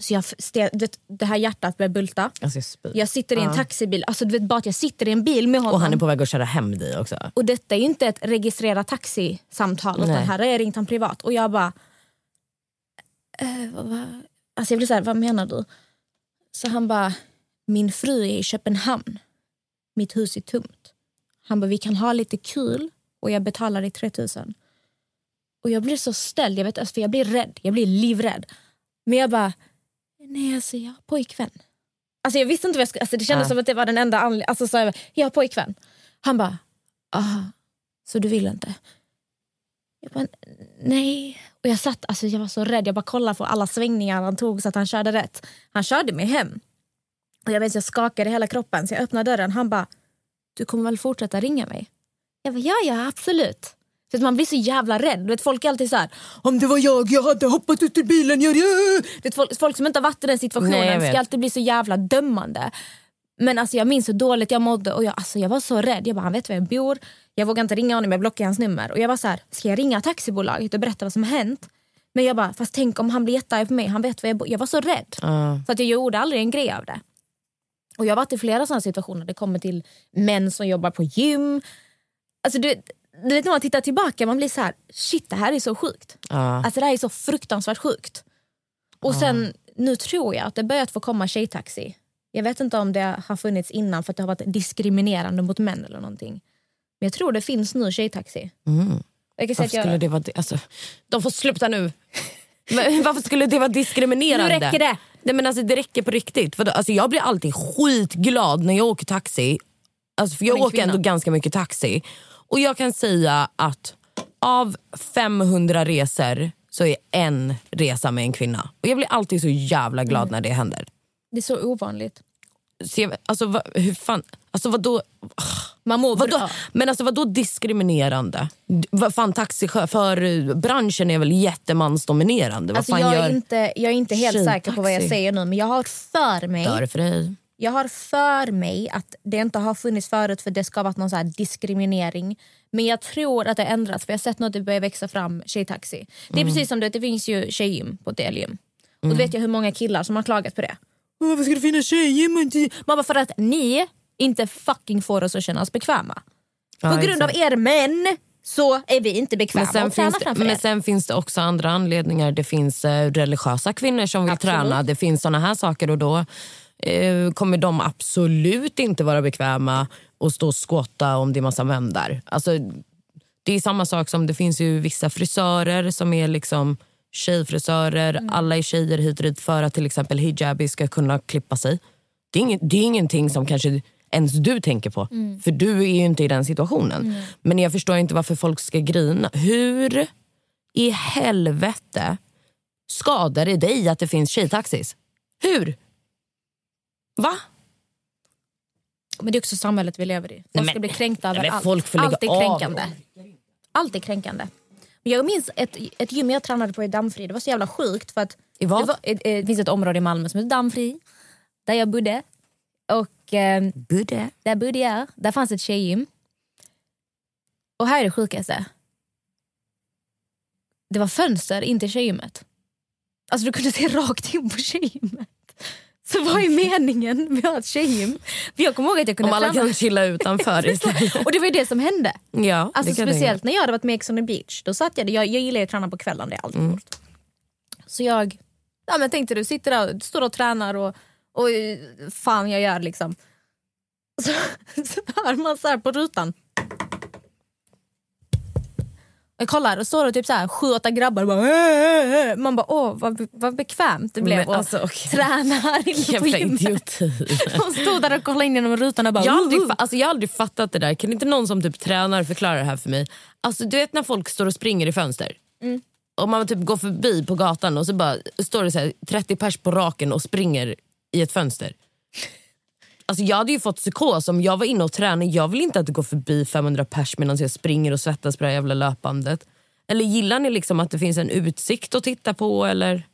Så jag, det, det här hjärtat börjar bulta. Alltså jag. Jag sitter i en Ja. taxibil. Alltså du vet bara att jag sitter i en bil med honom. Och han är på väg att köra hem dig också? Och detta är ju inte ett registrerat taxisamtal utan här har jag ringt han privat. Och jag bara... Eh, vad, vad? Alltså jag blir så här, vad menar du? Så han bara, min fru är i Köpenhamn. Mitt hus är tomt. Han bara, vi kan ha lite kul och jag betalar dig 3000. Och jag blir så ställd, jag, vet, alltså, för jag blir rädd. Jag blir livrädd. Men jag bara, nej alltså jag har pojkvän. Alltså jag visste inte vad jag skulle, alltså det kändes Ja. som att det var den enda anledningen. Alltså, så jag, jag har pojkvän. Han bara, aha, så du vill inte? Jag bara, nej. Och jag satt, alltså jag var så rädd. Jag bara kollade på alla svängningar han tog så att han körde rätt. Han körde mig hem. Och jag vet jag skakade hela kroppen så jag öppnade dörren. Han bara, du kommer väl fortsätta ringa mig? Jag bara, ja ja absolut. Så att man blir så jävla rädd. Du vet, folk är alltid så här, om det var jag, jag hade hoppat ut ur bilen. Jag, jag. Vet, folk, folk som inte har varit i den situationen Nej, ska alltid bli så jävla dömande. Men alltså, jag minns hur dåligt jag mådde och jag, alltså, jag var så rädd. Jag bara, han vet var jag bor. Jag vågar inte ringa honom, jag blockar hans nummer. Och jag var så här, ska jag ringa taxibolaget och berätta vad som har hänt? Men jag bara, fast tänk om han blir jättearg på mig. Han vet var jag bor. Jag var så rädd. Ja. Så att jag gjorde aldrig en grej av det. Och jag har varit i flera sådana situationer. Det kommer till män som jobbar på gym. Alltså du, du vet när man tittar tillbaka, man blir så här, shit det här är så sjukt. Ja. Alltså det här är så fruktansvärt sjukt. Och sen, nu tror jag att det börjat få komma tjejtaxi. Jag vet inte om det har funnits innan för att det har varit diskriminerande mot män eller någonting. Men jag tror det finns nu tjejtaxi. Mm. Jag Varför att jag, skulle det vara... Alltså, de får sluta nu. Men Varför skulle det vara diskriminerande? Nu räcker det. Nej, men alltså, det räcker på riktigt. För då, alltså, jag blir alltid skitglad när jag åker taxi. Alltså, för jag åker ändå kvinna. ganska mycket taxi. Och jag kan säga att av 500 resor så är en resa med en kvinna. Och jag blir alltid så jävla glad Mm. när det händer. Det är så ovanligt. Så jag, alltså, va, hur fan, alltså vadå? Man mår Vadå? bra. Men alltså vadå diskriminerande? Vad fan taxichaufförbranschen är väl jättemansdominerande? Vad Alltså fan jag, gör är inte, jag är inte helt säker på vad jag säger nu men jag har för mig Dör för dig? Jag har för mig att det inte har funnits förut för det ska ha varit någon så diskriminering. Men jag tror att det har ändrats för jag har sett något det börjar växa fram tjejtaxi. Det är Mm. precis som det, det finns ju tjejgym på ett elgym. Och då vet jag hur många killar som har klagat på det. "Åh, Varför ska det finnas tjejgym? och inte-" Man bara för att ni inte fucking får oss att känna oss bekväma. Ja, på grund av er män så är vi inte bekväma Men sen, finns det, men sen finns det också andra anledningar. Det finns eh, religiösa kvinnor som vill Absolut. träna. Det finns såna här saker och då eh, kommer de absolut inte vara bekväma och stå och skotta om det är massa män där. Alltså, det är samma sak som det finns ju vissa frisörer som är liksom tjejfrisörer. Mm. Alla är tjejer hit och dit för att till exempel hijabi ska kunna klippa sig. Det är, inget, det är ingenting som kanske ens du tänker på. Mm. För du är ju inte i den situationen. Men jag förstår inte varför folk ska grina. Hur i helvete skadar det dig att det finns tjejtaxis? Hur? Va? Men det är också samhället vi lever i. Folk Nej, ska men- bli kränkta nej, men över allt. folk allt är av. kränkande. Allt är kränkande. Men Jag minns ett, ett gym jag tränade på i Dammfri. Det var så jävla sjukt. För att I vad? Det, var, det finns ett område i Malmö som heter Dammfri. Där jag bodde. Och eh, Budde. där bodde jag. Där fanns ett tjejgym. Och här är det sjukaste. Det var fönster in till tjejgymmet. Alltså du kunde se rakt in på tjejgymmet. Så vad är meningen med att ha ett tjejgym? För jag kommer ihåg att jag kunde Om alla träna. kan chilla utanför istället. Och det var ju det som hände. Ja, Alltså speciellt när jag hade varit med Ex on the beach. Då satt jag, jag, jag gillar ju att träna på kvällen, det är alltid Mm. Så jag ja, men tänkte du, sitter där och står och tränar och, och eh, fan jag gör liksom. Så, så hör man så här på rutan. Jag kollar och står det typ så här sju, åtta grabbar och bara, "Äh, äh, äh." Man bara åh vad, vad bekvämt det blev Men att alltså, okej. träna här inne på gymmet. De stod där och kollade in genom rutan och bara Jag har, "Woo, aldrig, woo." fa- alltså jag har aldrig fattat det där. Kan inte någon som typ tränar förklara det här för mig? Alltså Du vet när folk står och springer i fönster? Mm. Och man typ går förbi på gatan och så bara står det så här 30 pers på raken och springer i ett fönster. Alltså jag hade ju fått psykos om jag var inne och tränade. Jag vill inte att det går förbi 500 pers medan jag springer och svettas på det här jävla löpbandet. Eller gillar ni liksom att det finns en utsikt att titta på? Eller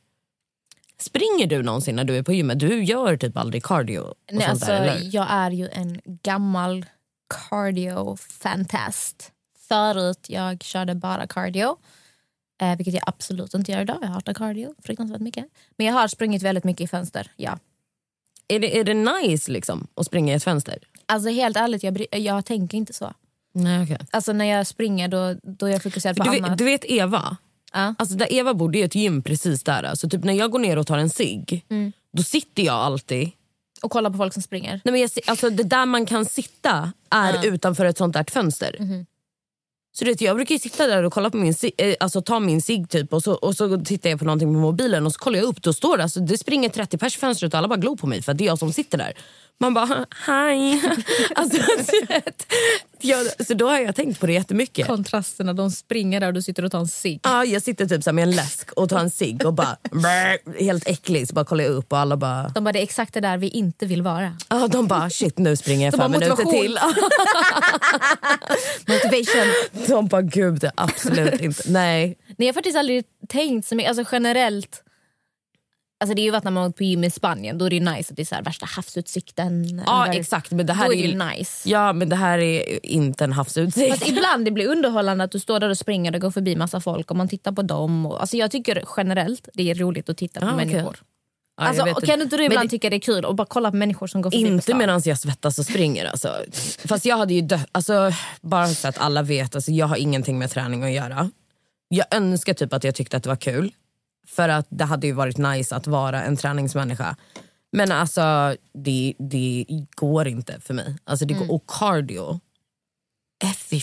Springer du någonsin när du är på gymmet? Du gör typ aldrig cardio och Nej, sånt alltså, där, eller? jag är ju en gammal cardio-fantast. Förut jag körde bara cardio, eh, vilket jag absolut inte gör idag. Jag hatar cardio fruktansvärt mycket. Men jag har sprungit väldigt mycket i fönster. Ja. Är det, är det nice liksom att springa i ett fönster? Alltså helt ärligt, jag, bry- jag tänker inte så. Nej, okay. Alltså när jag springer då, då är jag fokuserad på du, annat. du vet Eva? Ja. Alltså där Eva bor det är ett gym precis där. Alltså typ när jag går ner och tar en cigg, Mm. då sitter jag alltid... Och kolla på folk som springer. Nej, men jag, alltså det där man kan sitta är utanför ett sånt där fönster. Mhm. Så du vet, jag brukar ju sitta där och kolla på min eh, alltså ta min cigg typ och så, och så tittar jag på någonting på mobilen och så kollar jag upp. Då står det, alltså, det springer 30 pers i fönstret och alla bara glor på mig för att det är jag som sitter där. Man bara, hej. alltså, vet, jag, så då har jag tänkt på det jättemycket. Kontrasterna, de springer där och du sitter och tar en cigg. Ja, jag sitter typ så med en läsk och tar en cigg och bara helt äcklig. Så bara kollar jag upp och alla bara... De bara, det är exakt det där vi inte vill vara. Ja, de bara shit nu springer jag fem minuter till. Motivation. De bara gud absolut inte. Nej. Nej, jag har faktiskt aldrig tänkt så mycket, alltså generellt. Alltså det är ju varit när man har på gym i Spanien, då är det nice att det är så här värsta havsutsikten. Ja Eller- exakt men det här Då är är det nice. Ja men det här är inte en havsutsikt. Fast ibland det blir underhållande att du står där och springer och går förbi massa folk och man tittar på dem. Och, alltså jag tycker generellt det är roligt att titta på Ah, människor. Ja, jag alltså, inte. kan inte du ibland det- tycka det är kul att bara kolla på människor som går förbi Inte medan jag svettas och springer. Alltså. Fast jag hade ju dö- alltså, bara så att alla vet, alltså, jag har ingenting med träning att göra. Jag önskar typ att jag tyckte att det var kul. För att det hade ju varit nice att vara en träningsmänniska. Men alltså det, det går inte för mig. Alltså, det går, Och cardio, äh, fy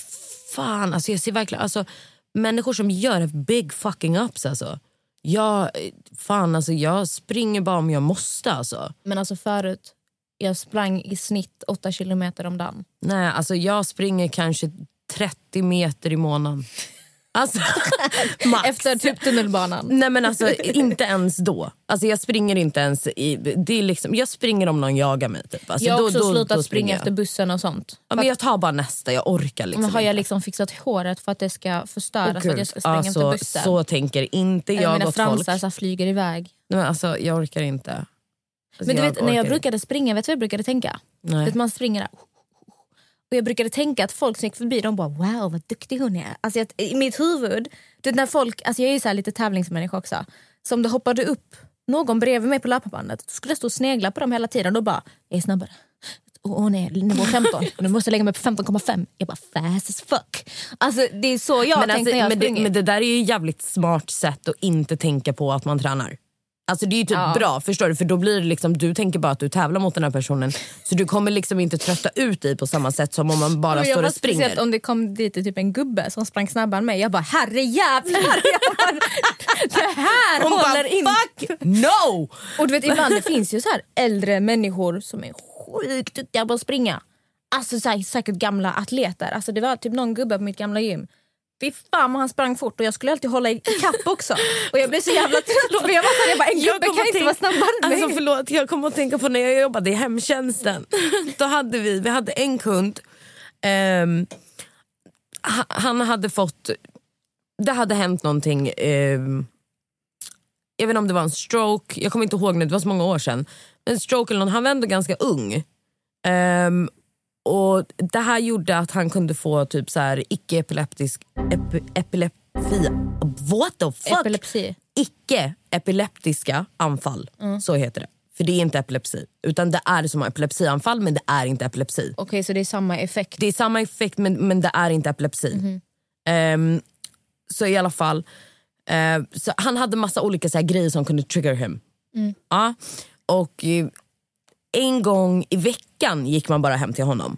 fan. Alltså, jag ser verkligen, alltså, människor som gör big fucking ups alltså. Jag, fan, alltså, jag springer bara om jag måste alltså. Men alltså förut, jag sprang i snitt åtta kilometer om dagen. Nej, alltså jag springer kanske 30 meter i månaden. Alltså. Efter typ tunnelbanan. Nej men alltså inte ens då. Alltså jag springer inte ens i, det är liksom, jag springer om någon jagar mig. Typ. Alltså, jag har då- också då- slutat då springa efter bussen och sånt. Ja, men jag tar bara nästa, jag orkar liksom Men har jag liksom fixat håret för att det ska förstöras Åh, för att jag ska springa alltså, efter bussen? Så tänker inte jag mina åt folk. fransar så här flyger iväg. Nej, men alltså, jag orkar inte. Alltså, Men du vet, när jag brukade springa, vet du vad jag brukade tänka? Nej. Vet, man springer där. Och jag brukade tänka att folk som gick förbi de bara wow vad duktig hon är. Alltså, att, I mitt huvud, du vet, när folk, alltså, jag är ju så här lite tävlingsmänniska också. Så om det hoppade upp någon bredvid mig på löparbandet skulle jag stå och snegla på dem hela tiden och bara jag är snabbare. Och hon är nivå 15, nu måste jag lägga mig på 15,5. Jag bara fast as fuck. Alltså, det är så jag men, tänker alltså, när jag men, det, men det där är ju ett jävligt smart sätt att inte tänka på att man tränar. Alltså det är ju typ Ja. bra, förstår du? För då blir det liksom, du tänker bara att du tävlar mot den här personen. Så du kommer liksom inte trötta ut dig på samma sätt som om man bara står och springer. speciellt om det kom dit typ en gubbe som sprang snabbare än mig. Jag bara herrejävlar! Jag bara, det här Hon håller bara fuck no! Och du vet ibland det finns ju så här äldre människor som är sjukt duktiga på att springa. Alltså så här, säkert gamla atleter. Alltså det var typ någon gubbe på mitt gamla gym. Fy fan han sprang fort och jag skulle alltid hålla i kapp också. Och jag blev så jävla trött för jag var jag bara, en gubbe kan inte vara snabbare än. Alltså förlåt, jag kommer att tänka på när jag jobbade i hemtjänsten. Då hade vi, vi hade en kund, ha- han hade fått, det hade hänt någonting, ehm, jag vet inte om det var en stroke, jag kommer inte ihåg nu, det var så många år sedan. En stroke eller någon, han var ändå ganska ung. Ehm, och Det här gjorde att han kunde få typ så här icke-epileptisk epi, epilepsi. What the fuck? Epilepsi. icke-epileptiska anfall. Så heter det. För det är inte epilepsi. Utan det är som epilepsianfall men det är inte epilepsi. Okej så det är samma effekt. Det är samma effekt men, men det är inte epilepsi. Ehm, så i alla fall, eh, så han hade massa olika så här, grejer som kunde trigger him. Ja, och eh, en gång i veckan gick man bara hem till honom.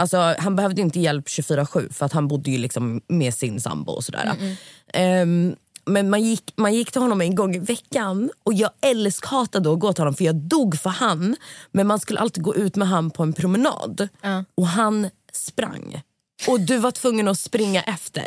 Alltså, han behövde inte hjälp 24-7 för att han bodde ju liksom med sin sambo och sådär. Ehm, men man gick, man gick till honom en gång i veckan och jag älskhatade att gå till honom för jag dog för han. Men man skulle alltid gå ut med han på en promenad och han sprang. Och du var tvungen att springa efter.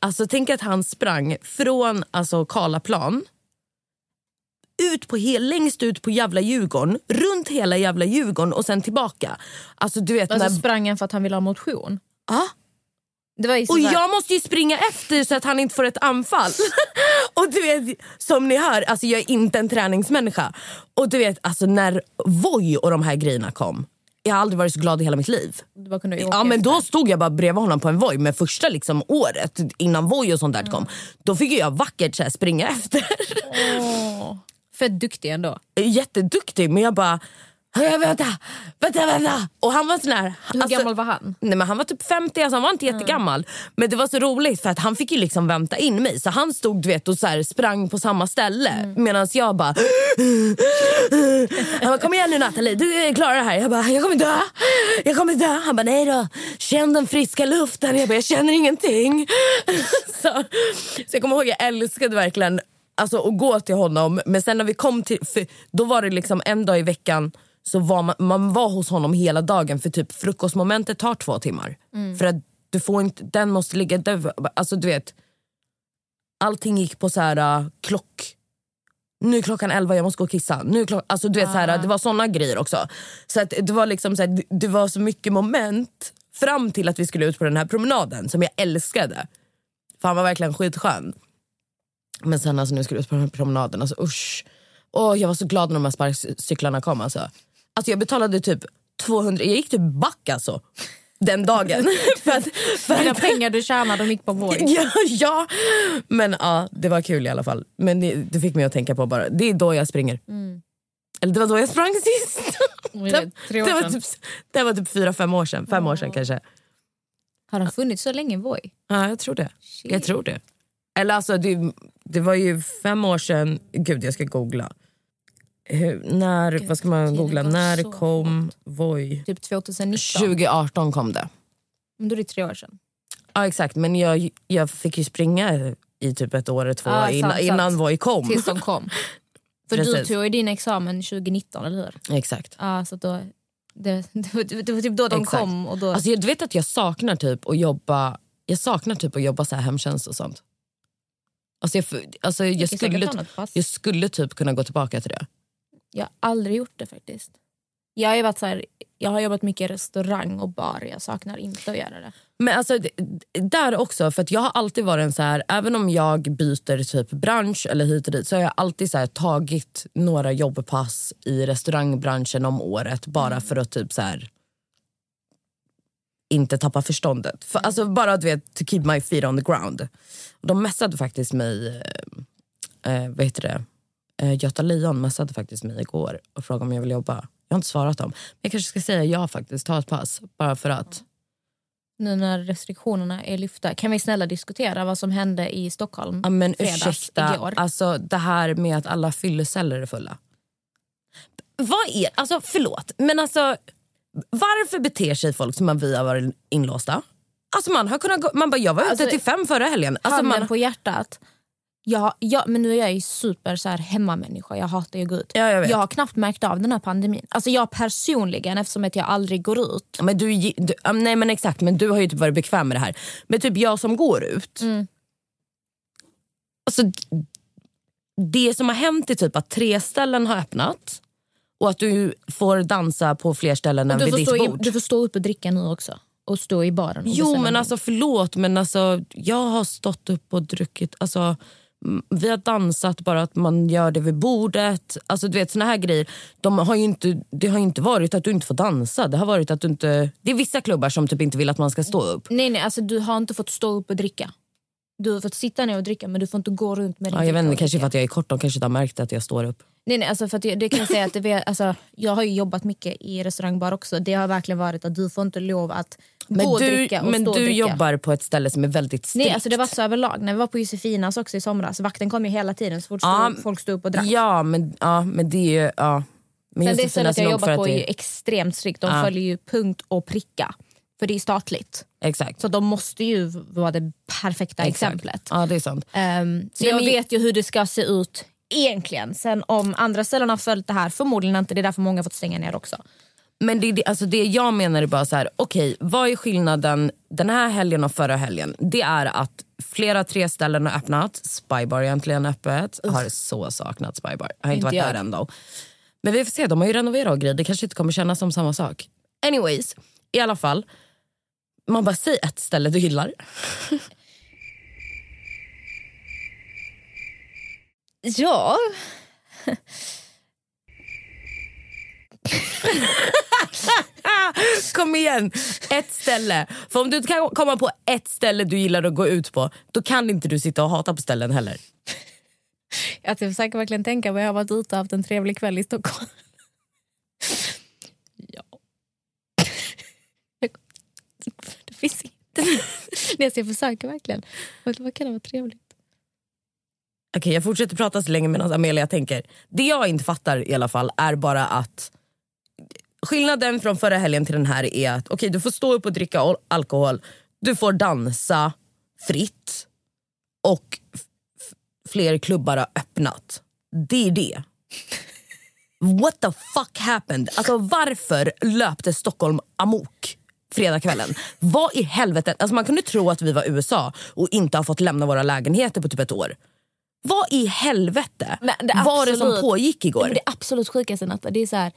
Alltså tänk att han sprang från alltså, Karlaplan ut på hel, längst ut på jävla Djurgården, runt hela jävla Djurgården och sen tillbaka. Alltså du vet Alltså när... sprang han för att han ville ha motion? Ja. Så Och här- jag måste ju springa efter så att han inte får ett anfall. och du vet, som ni hör, alltså jag är inte en träningsmänniska. Och du vet, alltså när Voi och de här grejerna kom, jag har aldrig varit så glad i hela mitt liv. Ja men då stod jag bara bredvid honom på en Voi med första liksom året innan Voi och sånt där kom. Då fick jag vackert så här, springa efter. Åh, Fett duktig ändå. Jätteduktig men jag bara "Hej, Vänta, vänta, vänta! Och han var sån här... Hur alltså- gammal var han? Nej, men han var typ 50, alltså han var inte jättegammal. Men det var så roligt för att han fick ju liksom vänta in mig. Så han stod du vet, och så här, sprang på samma ställe. Mm. Medan jag bara... Han bara, kom igen nu Nathalie, du klarar det här. Jag bara, jag kommer dö. Jag kommer dö. Han bara, nej då. Känn den friska luften. Jag bara, jag känner ingenting. så, så jag kommer ihåg, jag älskade verkligen alltså, att gå till honom. Men sen när vi kom till... För då var det liksom en dag i veckan så var man, man var hos honom hela dagen för typ frukostmomentet tar två timmar. För att du får inte, den måste ligga döv. Alltså du vet, allting gick på så här uh, klock. Nu är klockan 11, jag måste gå och kissa. Nu klock, alltså du vet, så här, det var såna grejer också. Så att det var liksom så här, det- det var så mycket moment fram till att vi skulle ut på den här promenaden som jag älskade. För han var verkligen skitskön. Men sen alltså, nu skulle vi ut på den här promenaden, alltså usch. Åh, jag var så glad när de här sparkcyklarna kom. Alltså. Alltså, jag betalade typ 200, jag gick typ back alltså. Den dagen. för att, för Dina att, pengar du tjänade de gick på Voi. ja, ja, men ja, det var kul i alla fall. Men det, det fick mig att tänka på bara, det är då jag springer. Eller det var då jag sprang sist. Det, år det, var typ, det var typ fyra, fem år sedan. Fem år sedan kanske. Har den funnits så länge, Voi? Ja, jag tror det. Shit. Jag tror det. Eller alltså, det, det var ju fem år sedan... Gud, jag ska googla. Hur, när, vad ska man googla? När kom Voi? Typ 2019. 2018 kom det. Men då är det tre år sedan. Ja exakt, men jag, jag fick ju springa i typ ett år eller två sant, innan, sant. innan Voi kom. Tills de kom. För du tog ju din examen 2019, eller hur? Exakt. Ja, så då, det, det, var- det var typ då de Exakt. kom. Och då, Alltså, jag, du vet att jag saknar typ att jobba Jag saknar typ att jobba så här hemtjänst och sånt. Alltså jag, alltså jag, skulle, jag skulle typ kunna gå tillbaka till det. Jag har aldrig gjort det faktiskt. Jag har, varit så här, jag har jobbat mycket i restaurang och bar. Jag saknar inte att göra det. Men alltså, där också, för att jag har alltid varit en så här, även om jag byter typ bransch eller hit och dit så har jag alltid så här, tagit några jobbpass i restaurangbranschen om året bara för att typ så här inte tappa förståndet. För, alltså bara du vet, to keep my feet on the ground. De messade faktiskt mig, eh, eh, vad heter det, eh, Göta Lejon messade faktiskt mig igår och frågade om jag vill jobba. Jag har inte svarat dem. Men jag kanske ska säga ja faktiskt, ta ett pass. Bara för att. Nu när restriktionerna är lyfta. Kan vi snälla diskutera vad som hände i Stockholm Ja, men fredags ursäkta, igår? alltså det här med att alla fylleceller är fulla. Vad är, alltså förlåt, men alltså varför beter sig folk som att vi har varit inlåsta? Alltså man har kunnat gå, man bara jag var ute Alltså, till fem förra helgen. Alltså Handen man, på hjärtat. Jag, jag, men nu är jag ju super så här hemmamänniska. Jag hatar ju att gå ut. Ja, jag vet. har knappt märkt av den här pandemin. Alltså jag personligen, eftersom att jag aldrig går ut. men du, du, nej men exakt, men du har ju typ varit bekväm med det här. Men typ jag som går ut. Mm. Alltså, det som har hänt är typ att tre ställen har öppnat och att du får dansa på fler ställen än vid ditt stå i, bord. du får stå upp och dricka nu också. Och stå i baren. Jo men en alltså förlåt men alltså jag har stått upp och druckit, alltså vi har dansat bara att man gör det vid bordet. Alltså du vet såna här grejer. De har inte, det har ju inte varit att du inte får dansa. Det har varit att du inte, det är vissa klubbar som typ inte vill att man ska stå upp. Nej, nej, alltså du har inte fått stå upp och dricka. Du har fått sitta ner och dricka men du får inte gå runt med din Ja, jag vet inte, kanske för att jag är kort, de kanske inte har märkt att jag står upp. Nej, nej, alltså för att jag, det kan jag säga att det, alltså, jag har ju jobbat mycket i restaurangbar också. Det har verkligen varit att du får inte lov att Men gå och du, dricka och men stå och du dricka. jobbar på ett ställe som är väldigt strikt. Nej, alltså det var så överlag. När vi var på Josefinas också i somras, vakten kom ju hela tiden så fort Ja, folk stod upp och drack. Ja men, ja, men det är ju... Ja. Men Men det stället jag jobbar på är ju extremt strikt. De Ja. följer ju punkt och pricka. För det är statligt. Exakt. Så de måste ju vara det perfekta Exakt. exemplet. Ja det är sant. Ehm, så Nej, jag men- vet ju hur det ska se ut egentligen. Sen om andra ställen har följt det här, förmodligen inte. Det är därför många har fått stänga ner också. Men det, det, alltså det jag menar är bara så här, okej, vad är skillnaden den här helgen och förra helgen? Det är att flera tre ställen har öppnat. Spybar är äntligen öppet. Har så saknat Spybar. Har inte, Inte varit jag. där än då. Men vi får se, de har ju renoverat och grejer. Det kanske inte kommer kännas som samma sak. Anyways, i alla fall. Man bara, säg ett ställe du gillar. Ja. Kom igen, ett ställe. För om du kan komma på ett ställe du gillar att gå ut på, då kan inte du sitta och hata på ställen heller. Jag försöker verkligen tänka vad jag har varit ute och haft en trevlig kväll i Stockholm. ja. Det finns inte. Nej, så jag försöker verkligen. Vad kan det vara trevligt? Okej, jag fortsätter prata så länge medan Amelia tänker. Det jag inte fattar i alla fall är bara att skillnaden från förra helgen till den här är att okej, du får stå upp och dricka al- alkohol, du får dansa fritt och fler klubbar har öppnat. Det är det. What the fuck happened? Alltså varför löpte Stockholm amok fredagskvällen? Vad i helvete? Alltså man kunde tro att vi var USA och inte har fått lämna våra lägenheter på typ ett år. Vad i helvete det var det som pågick igår? Det absolut sjukaste Natta, det är så här,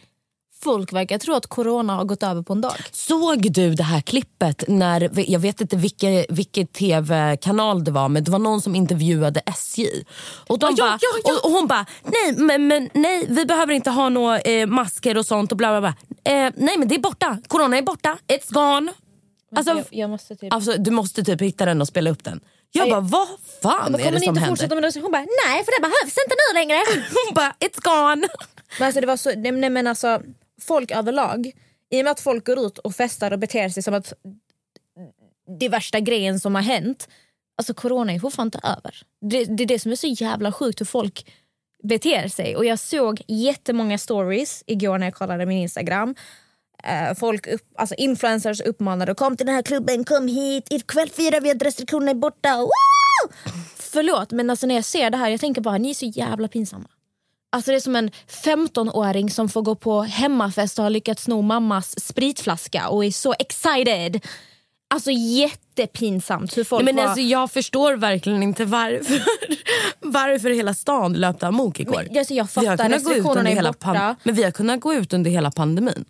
folk verkar tro att corona har gått över på en dag. Såg du det här klippet när, jag vet inte vilken, vilken tv-kanal det var men det var någon som intervjuade SJ. Och, de Ja, bara, ja, ja. Och, och hon bara, nej, men, men, nej vi behöver inte ha några eh, masker och sånt och bla bla bla. Eh, nej men det är borta, corona är borta, it's gone. Alltså, jag, jag måste typ... alltså, du måste typ hitta den och spela upp den. Jag bara, vad fan men är kommer det ni som inte händer? fortsätta med det? Hon bara, nej för det behövs inte nu längre. Hon bara, it's gone. Men alltså, det var så, nej, nej, men alltså, folk överlag, i och med att folk går ut och festar och beter sig som att det är värsta grejen som har hänt. Alltså corona är fortfarande inte över. Det, det är det som är så jävla sjukt hur folk beter sig. Och jag såg jättemånga stories igår när jag kollade min Instagram. Eh, folk upp, alltså influencers uppmanade kom till den här klubben, kom hit, ikväll firar vi att restriktionerna är borta. Wow! Förlåt men alltså när jag ser det här jag tänker bara ni är så jävla pinsamma. Alltså det är som en 15-åring som får gå på hemmafest och har lyckats sno mammas spritflaska och är så excited. Alltså jättepinsamt hur folk Nej, men var... alltså, jag förstår verkligen inte varför, varför hela stan löpte amok igår. Men, alltså, jag Vi har fattar, kunnat gå ut under hela borta. Men vi har kunnat gå ut under hela pandemin.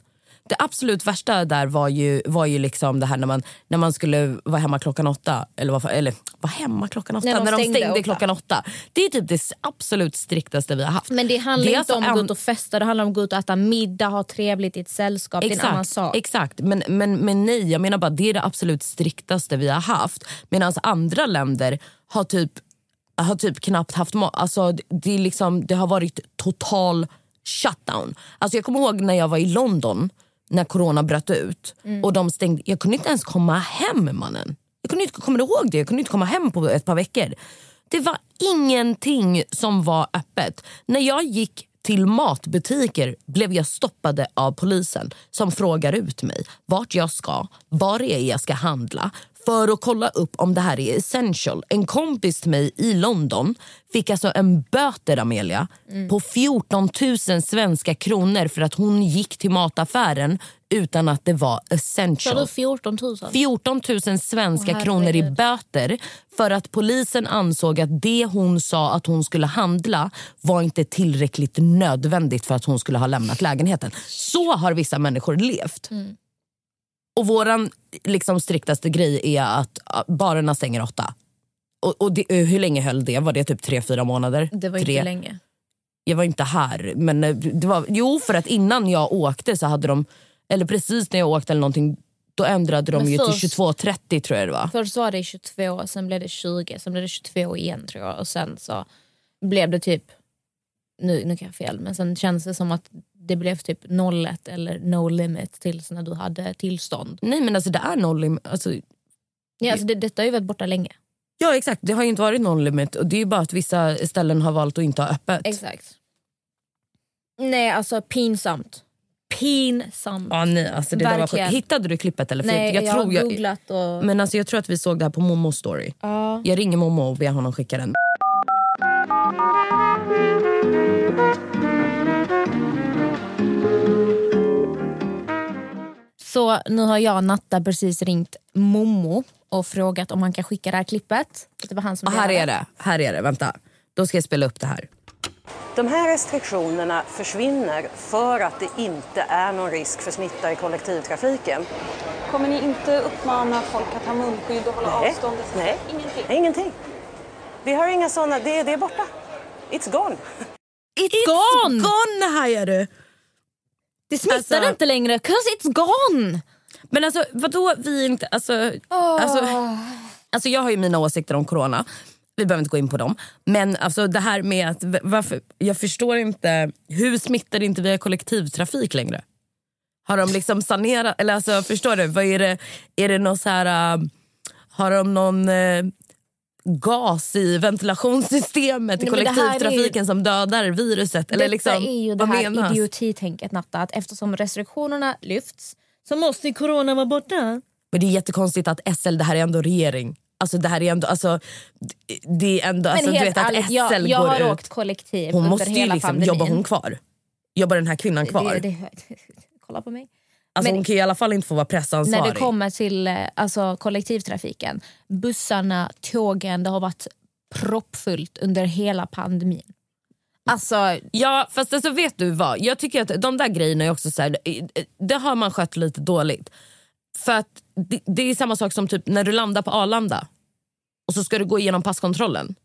Det absolut värsta där var ju, var ju liksom det här när man, när man skulle vara hemma klockan åtta. Eller, vad, eller vara hemma klockan åtta? När de när de stängde stängde klockan åtta. Det är typ det absolut striktaste vi har haft. Men det handlar är inte alltså om att gå ut och festa, det handlar om att gå ut och äta middag, ha trevligt i ett sällskap. Det är en annan Exakt, sak. exakt. Men, men, men nej, jag menar bara det är det absolut striktaste vi har haft. Medan andra länder har typ, har typ knappt haft mat. Alltså, det, det, är liksom, det har varit total shutdown. Alltså, jag kommer ihåg när jag var i London när corona bröt ut. Mm. Och de stängde, Jag kunde inte ens komma hem mannen. Jag kunde inte, kommer du ihåg det? Jag kunde inte komma hem på ett par veckor. Det var ingenting som var öppet. När jag gick till matbutiker blev jag stoppade av polisen som frågar ut mig vart jag ska, var det är jag ska handla för att kolla upp om det här är essential. En kompis till mig i London fick alltså en böter, Amelia, på 14 000 svenska kronor för att hon gick till mataffären utan att det var essential. du 14 000? 14 000 svenska Åh, kronor i böter för att polisen ansåg att det hon sa att hon skulle handla var inte tillräckligt nödvändigt för att hon skulle ha lämnat lägenheten. Så har vissa människor levt. Mm. Och våran liksom, striktaste grej är att barerna stänger åtta. Och, och det, hur länge höll det? Var det typ tre, fyra månader? Det var tre. inte länge. Jag var inte här. Men eh, det var, jo, för att innan jag åkte så hade de, eller precis när jag åkte eller någonting, då ändrade de Men ju först- till 22.30 tror jag det var. Först var det 22, sen blev det 20, sen blev det 22 igen tror jag. Och sen så blev det typ, nu, nu kan jag fel, men sen känns det som att det blev typ 01 eller no limit tills när du hade tillstånd. Nej men alltså det är noll lim- alltså, Ja, alltså det, detta har ju varit borta länge. Ja exakt, det har ju inte varit någon limit och det är bara att vissa ställen har valt att inte ha öppet. Exakt. Nej alltså pinsamt. Pinsamt. Ja, nej, alltså det där var. Hittade du klippet eller? För Nej, jag, jag, tror har jag, googlat och... men alltså, jag tror att vi såg det här på Momos story. ja. Jag ringer Momo och ber honom skicka den. Så nu har jag och Natta precis ringt Momo och frågat om han kan skicka det här klippet. Det var han som här är det, här är det, vänta. Då ska jag spela upp det här. De här restriktionerna försvinner för att det inte är någon risk för smitta i kollektivtrafiken. Kommer ni inte uppmana folk att ha munskydd och hålla Nej. avståndet? Nej. Ingenting? Ingenting. Vi har inga sådana, det, det är borta. It's gone. It's gone! Gone hajar du! Det smittar Alltså- inte längre, 'cause it's gone! Men alltså vadå vi inte, alltså, alltså, alltså jag har ju mina åsikter om corona. Vi behöver inte gå in på dem. Men alltså det här med att, varför, jag förstår inte, hur smittar det inte via kollektivtrafik längre? Har de liksom sanerat, eller alltså förstår du? Vad är det, är det någon så här, äh, har de någon äh, gas i ventilationssystemet i Nej, här är ju- kollektivtrafiken som dödar viruset? Eller Detta liksom, är ju det här menas? idiotitänket Natta, att eftersom restriktionerna lyfts så måste corona vara borta. Men det är jättekonstigt att SL, det här är ändå regering. Alltså det här är ändå, alltså, det- är ändå, alltså, du vet att SL jag, jag går har åkt kollektiv Hon måste ju liksom, jobbar hon kvar? Jobbar den här kvinnan kvar? Det, det, kolla på mig. Alltså men- hon kan i alla fall inte få vara pressansvarig. När det kommer till eh, alltså, kollektivtrafiken, bussarna, tågen, det har varit proppfullt under hela pandemin. Alltså, Ja fast alltså, vet du vad, jag tycker att de där grejerna är också så här, eh, det har man skött lite dåligt. För att det, det är samma sak som typ när du landar på Arlanda och så ska du gå igenom passkontrollen.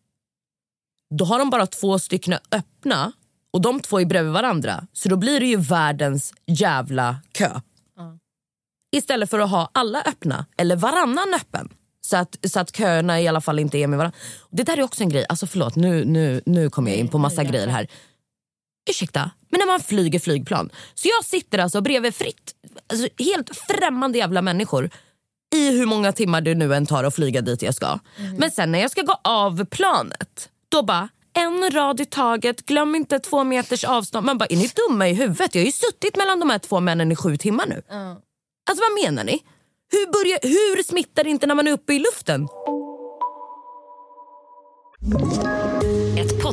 Då har de bara två stycken öppna och de två är bredvid varandra. Så då blir det ju världens jävla kö. Istället för att ha alla öppna eller varannan öppen. Så att, så att köerna i alla fall inte är med varandra. Det där är också en grej, alltså förlåt nu, nu, nu kommer jag in på massa grejer här. Ursäkta, men när man flyger flygplan. Så jag sitter alltså bredvid fritt, alltså helt främmande jävla människor i hur många timmar det nu än tar att flyga dit jag ska. Men sen när jag ska gå av planet, då bara en rad i taget, glöm inte två meters avstånd. Man bara, är ni dumma i huvudet? Jag har ju suttit mellan de här två männen i sju timmar nu. Alltså vad menar ni? Hur, börjar, hur smittar det inte när man är uppe i luften?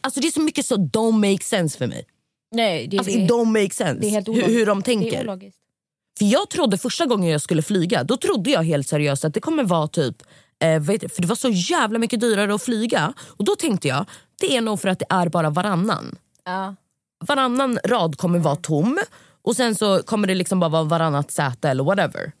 alltså det är så mycket så don't make sense för mig. Nej, det, Alltså det, don't make sense det är helt hur, de Det är tänker. För jag trodde första gången jag skulle flyga, då trodde jag helt seriöst att det kommer vara typ eh, för det var så jävla mycket dyrare att flyga. Och då tänkte jag, det är nog för att det är bara varannan. Ja. Varannan rad kommer vara tom och sen så kommer det liksom bara vara varannat säte eller whatever.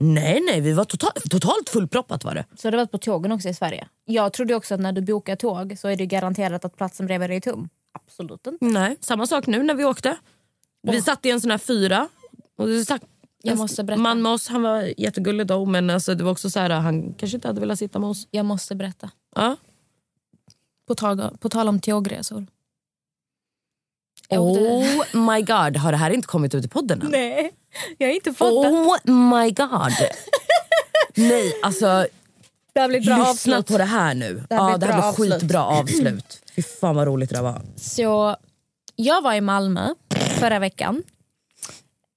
Nej nej, vi var total, totalt fullproppat var det. Så har det varit på tågen också i Sverige. Jag trodde också att när du bokar tåg så är det garanterat att platsen bredvid dig är tom. Absolut inte. Nej, samma sak nu när vi åkte. Vi satt i en sån här fyra. Och det satt Jag måste berätta. man med oss, han var jättegullig då men alltså, det var också så här, han kanske inte hade velat sitta med oss. Jag måste berätta. Ja. På tal, på tal om tågresor. Oh my god, har det här inte kommit ut i podden än? Nej, jag har inte fått det. Oh my god. Nej, alltså Det har blivit bra lyssna avslut. på det här nu. Det här ja, blir det här bra blir avslut. skitbra avslut. Fy fan vad roligt det var. Så jag var i Malmö förra veckan.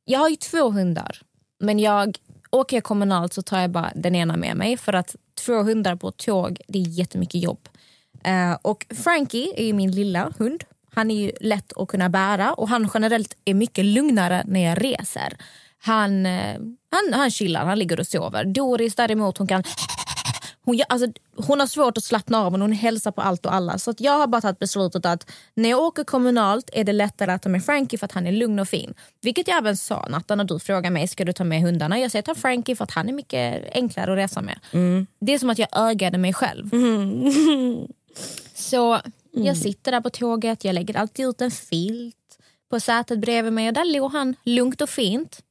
Jag har ju två hundar. Men jag åker jag kommunalt så tar jag bara den ena med mig. För att två hundar på ett tåg, det är jättemycket jobb. Eh, och Frankie är ju min lilla hund. Han är ju lätt att kunna bära och han generellt är mycket lugnare när jag reser. Han, eh, han, han chillar, han ligger och sover. Doris däremot hon kan hon, gör- alltså, hon har svårt att slappna av men hon hälsar på allt och alla. Så jag har bara tagit beslutet att när jag åker kommunalt är det lättare att ta med Frankie för att han är lugn och fin. Vilket jag även sa Natta när du frågar mig ska du ta med hundarna. Jag säger ta Frankie för att han är mycket enklare att resa med. Det är som att jag ögade mig själv. Så jag sitter där på tåget, jag lägger alltid ut en filt på sätet bredvid mig och där låg han lugnt och fint.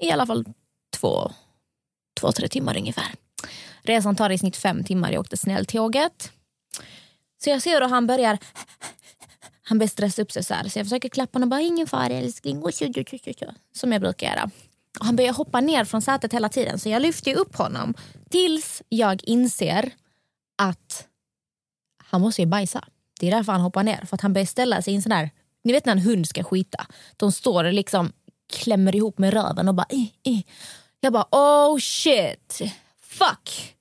I alla fall två, två tre timmar ungefär. Resan tar i snitt fem timmar. Jag åkte snälltåget. Så jag ser hur han börjar... Han börjar stressa upp sig så här. Så jag försöker klappa honom och bara ingen fara älskling. Som jag brukar göra. Och han börjar hoppa ner från sätet hela tiden. Så jag lyfter upp honom. Tills jag inser att han måste ju bajsa. Det är därför han hoppar ner. För att han börjar ställa sig i en sån där... Ni vet när en hund ska skita. De står och liksom klämmer ihop med röven och bara... Eh, eh. Jag bara oh shit. Fuck.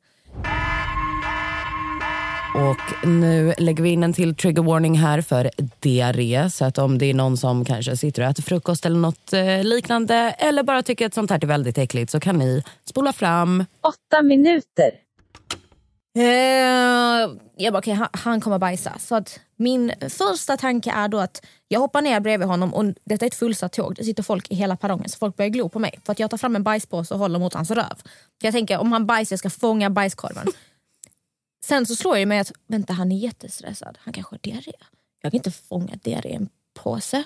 Och nu lägger vi in en till trigger warning här för diarré. Så att om det är någon som kanske sitter och äter frukost eller något eh, liknande eller bara tycker att sånt här är väldigt äckligt så kan ni spola fram. Åtta minuter. Eh, jag bara, okay, han, han kommer bajsa. Så att min första tanke är då att jag hoppar ner bredvid honom och detta är ett fullsatt tåg. Det sitter folk i hela perrongen så folk börjar glo på mig. För att jag tar fram en bajspåse och håller mot hans röv. Jag tänker om han bajsar jag ska fånga bajskorven. Sen så slår jag mig att vänta han är jättestressad. Han kanske har diarré. Jag kan inte fånga diarré i en påse.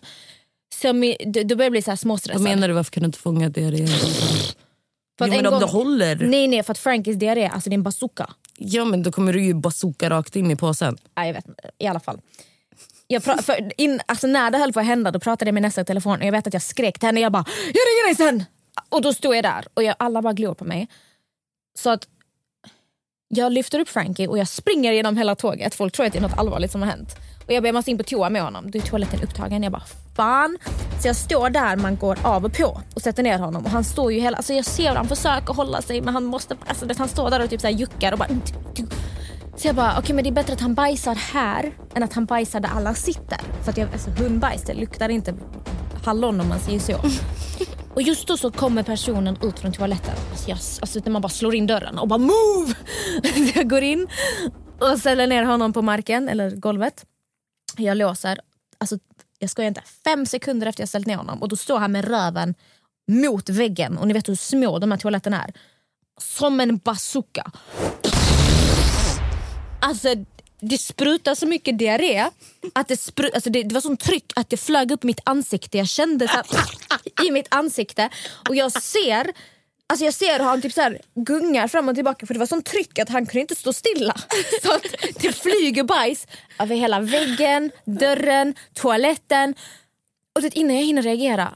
Så då då börjar jag bli så här småstressad. Vad menar du? Varför kan du inte fånga diarré? För Jo, men en om gång- du håller. Nej nej för att Frankies diarré, alltså det är en bazooka. Ja men då kommer du ju bazooka rakt in i påsen. Nej, jag vet. I alla fall. Jag pra- för in, alltså när det höll på att hända då pratade jag med nästa i telefon och jag vet att jag skrek till henne. Jag bara “jag ringer dig sen!” Och då stod jag där och jag, alla bara glor på mig. Så att jag lyfter upp Frankie och jag springer genom hela tåget. Folk tror att det är något allvarligt som har hänt. Och jag ber man in på toa med honom. Då är toaletten upptagen. Jag bara fan. Så jag står där man går av och på och sätter ner honom. Och han står ju hela, alltså jag ser hur han försöker hålla sig men han måste, alltså han står där och typ så här juckar och bara så jag bara, okej men det är bättre att han bajsar här än att han bajsar där alla sitter. För att jag, alltså, hundbajs det luktar inte hallon om man säger så. Och just då så kommer personen ut från toaletten. Alltså, jag, alltså när man bara slår in dörren och bara move! jag går in och ställer ner honom på marken eller golvet. Jag låser. Alltså, jag skojar inte. Fem sekunder efter jag ställt ner honom och då står han med röven mot väggen. Och ni vet hur små de här toaletterna är. Som en bazooka. Alltså det sprutade så mycket diarré. Att det, spru alltså det, det var sånt tryck att det flög upp i mitt ansikte. Jag kände så här, i mitt ansikte. Och jag ser Alltså jag ser hur han typ så här gungar fram och tillbaka för det var sånt tryck att han kunde inte stå stilla. Så att det flyger bajs över hela väggen, dörren, toaletten. Och det, innan jag hinner reagera,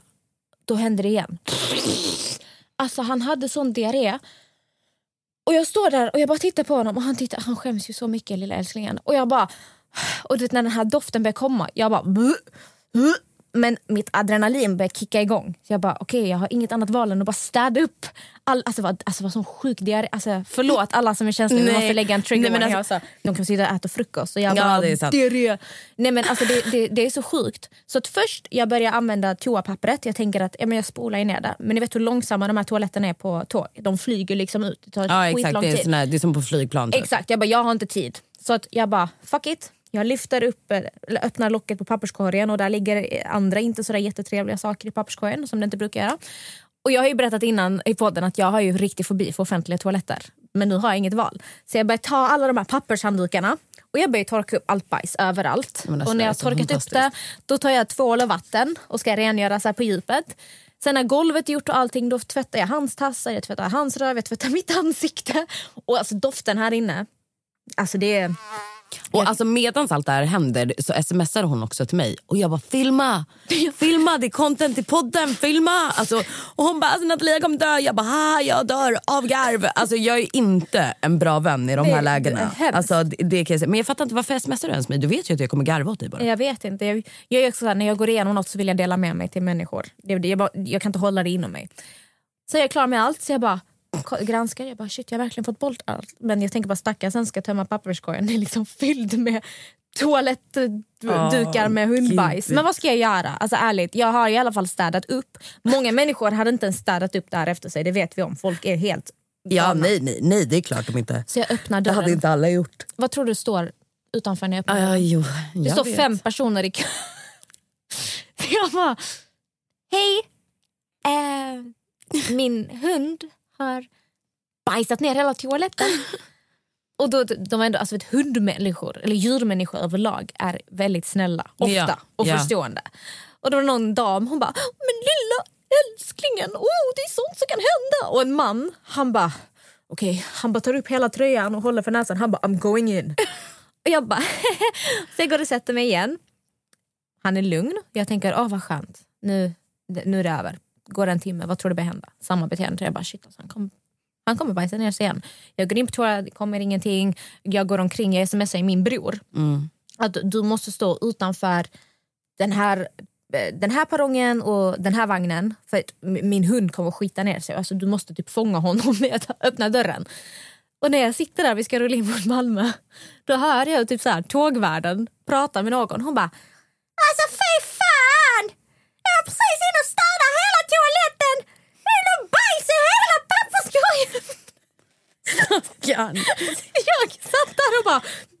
då händer det igen. Alltså han hade sån diarré. Och jag står där och jag bara tittar på honom och han, tittar, han skäms ju så mycket lilla älsklingen. Och jag bara... Och du vet, när den här doften börjar komma, jag bara... "Buh, buh." Men mitt adrenalin börjar kicka igång. Så jag bara, okej jag har inget annat val än att bara städa upp. All, alltså, var, alltså, var sån sjuk diarré. Alltså, förlåt alla som är känsliga, vi måste lägga en trigger Nej, alltså- De kan sitta och äta frukost och jag Ja, bara, det är sant. diarré. Nej men alltså det, det, det är så sjukt. Så att först jag börjar använda toapappret, jag tänker att ja, men jag spolar ner det. Men ni vet hur långsamma de här toaletterna är på tåg. De flyger liksom ut, det tar Ja, exakt. Det är, tid. sån här, det är som på flygplan. Typ. Exakt, jag bara jag har inte tid. Så att jag bara fuck it. Jag lyfter upp, öppnar locket på papperskorgen och där ligger andra inte sådär jättetrevliga saker i papperskorgen som det inte brukar göra. Och jag har ju berättat innan i podden att jag har ju riktig fobi för offentliga toaletter. Men nu har jag inget val. Så jag börjar ta alla de här pappershanddukarna och jag börjar torka upp allt bajs överallt. Alltså, och när är jag har så torkat upp det, då tar jag tvål och vatten och ska rengöra så här på djupet. Sen när golvet är gjort och allting, då tvättar jag hans tassar, jag tvättar hans röv, jag tvättar mitt ansikte. Och alltså doften här inne, alltså det är... Och alltså medans allt det här händer så smsade hon också till mig och jag bara filma, filma det är content i podden, filma. Alltså, och hon bara alltså, Nathalie jag kommer dö, jag bara ha jag dör av garv. Alltså jag är inte en bra vän i de här det lägena. Alltså, det, det kan jag säga. Men jag fattar inte varför smsar du ens mig? Du vet ju att jag kommer garva åt dig bara. Jag vet inte. Jag, jag är också så här, när jag går igenom något så vill jag dela med mig till människor. Det, jag, bara, jag kan inte hålla det inom mig. Så jag är klar med allt så jag bara granskar. Jag bara shit jag har verkligen fått bort allt. Men jag tänker bara stackars sen ska tömma papperskorgen. Det är liksom fylld med toalettdukar med hundbajs. Men vad ska jag göra? Alltså ärligt, jag har i alla fall städat upp. Många människor hade inte ens städat upp där efter sig. Det vet vi om. Folk är helt Ja nej, nej, nej det är klart de inte. Så jag öppnar Det hade dörren. inte alla gjort. Vad tror du står utanför när jag öppnar Ah, dörren? jo, Det jag står vet. fem personer i kö. Jag bara, hej. Eh, min hund har bajsat ner hela toaletten. Och då, de är ändå, alltså vet, hundmänniskor, eller djurmänniskor överlag är väldigt snälla. Ofta. Ja, och ja. förstående. Och då var det någon dam, hon bara, men lilla älsklingen, oh, det är sånt som kan hända. Och en man, han bara, okej, han bara tar upp hela tröjan och håller för näsan. Han bara, I'm going in. och jag bara, så jag går och sätter mig igen. Han är lugn. Jag tänker, åh vad skönt. Nu, nu är det över. Går en timme, vad tror du börjar hända? Samma beteende. Jag bara, shit alltså, han, kom, han kommer bajsa ner sig igen. Jag går in på toa, det kommer ingenting. Jag går omkring, jag smsar min bror. Mm. Att du måste stå utanför den här, eh, den här perrongen och den här vagnen. För att min hund kommer skita ner sig. Alltså, du måste typ fånga honom när jag öppnar dörren. Och när jag sitter där, vi ska rulla in mot Malmö. Då hör jag typ så här, tågvärden prata med någon. Hon bara Alltså fy fan! Jag var precis inne och städade hela toaletten. Det är nog bajs i hela papperskorgen. Stackarn. Jag satt där och bara...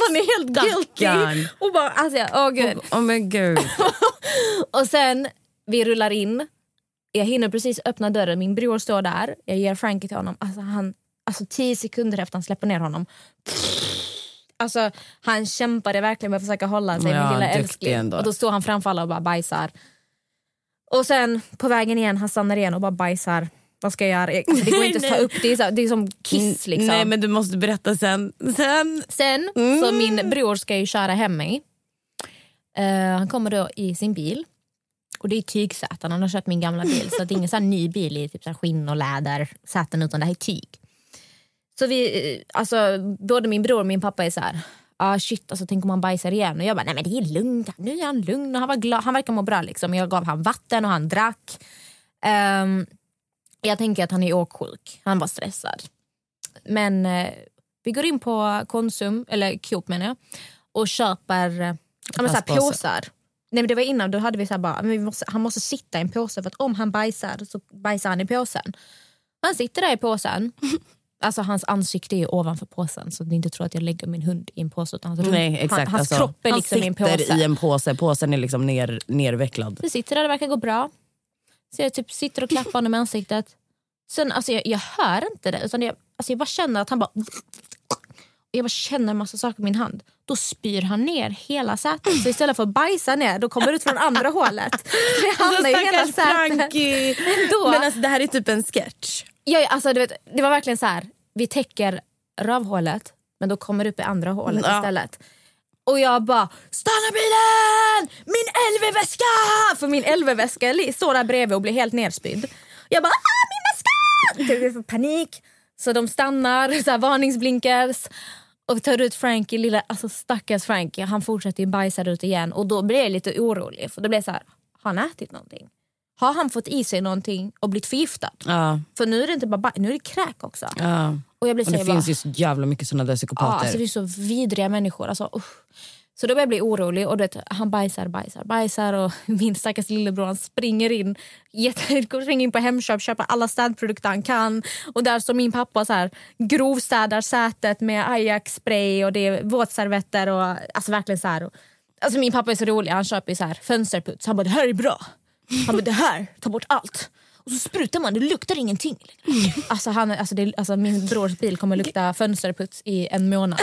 Man är helt guilty. Och bara, alltså, åh gud. Åh men gud. Och sen, vi rullar in. Jag hinner precis öppna dörren, min bror står där. Jag ger Frankie till honom. Alltså, han, alltså tio sekunder efter han släpper ner honom. Alltså, han kämpade verkligen med att försöka hålla sig, Ja, min lilla älskling. Och då står han framför alla och bara bajsar. Och sen på vägen igen, han stannar igen och bara bajsar. Vad ska jag göra? Alltså, det går inte att ta upp, det är, så, det är som kiss liksom. Nej men du måste berätta sen. Sen. Sen, så min bror ska ju köra hem mig. Eh, han kommer då i sin bil. Och det är tygsäten, han har köpt min gamla bil. Så det är ingen här ny bil i typ så skinn och läder säten utan det här är tyg. Så vi, eh, alltså både min bror och min pappa är så här. Ah, shit, alltså, tänk om han bajsar igen. Och jag bara, nej men det är lugnt, nu är han lugn. Och han, var glad. han verkar må bra. Liksom. Jag gav han vatten och han drack. Ehm, jag tänker att han är åksjuk, han var stressad. Men eh, vi går in på Konsum, eller Coop menar jag, och köper eh, men så här påsar Nej men det var innan, då hade vi så här bara, men måste, han måste sitta i en påse för att om han bajsar så bajsar han i påsen. Han sitter där i påsen. Alltså hans ansikte är ovanför påsen så ni inte tror att jag lägger min hund i en påse. Utan hans, Nej, exakt. Han, hans alltså, kropp är han liksom i en sitter påse. i en påse. Påsen är liksom ner, nervecklad. Vi sitter där, det verkar gå bra. Så jag typ sitter och klappar honom i ansiktet. Sen, alltså jag, jag hör inte det, utan jag, alltså jag bara känner att han bara... Jag bara känner en massa saker i min hand. Då spyr han ner hela sätet. Så istället för att bajsa ner, då kommer det ut från andra hålet. Det hamnar ju hela sätet. Men alltså, det här är typ en sketch. Ja, alltså, du vet, det var verkligen så här. vi täcker rövhålet men då kommer det upp i andra hålet Ja. istället. Och jag bara “stanna bilen! Min LV-väska!” För min LV-väska står där bredvid och blir helt nerspydd. Jag bara “ah, min väska!” Det blir panik. Så de stannar, så här, varningsblinkers. Och tar ut Frankie, lilla, alltså stackars Frankie. Han fortsätter ju bajsa ut igen. Och då blir jag lite orolig. För då blir jag så här, har han ätit någonting? Har han fått i sig någonting och blivit förgiftad? Ja, För nu är det inte bara baj- nu är det kräk också. ja. Och jag blir Och det finns bara, ju så jävla mycket såna där ja, psykopater. alltså det är så vidriga människor. Alltså, usch. Så då börjar jag bli orolig och du vet, han bajsar, bajsar, bajsar och min stackars lillebror han springer in, jätte, springer in på Hemköp, köper alla städprodukter han kan. Och där står min pappa så här, grovstädar sätet med Ajax-spray och det är våtservetter och alltså verkligen så här. Alltså min pappa är så rolig, han köper så här fönsterputs. Han bara det här är bra. Han bara det här, ta bort allt. Och så sprutar man, det luktar ingenting. Alltså, han, alltså, det, alltså min brors bil kommer lukta fönsterputs i en månad.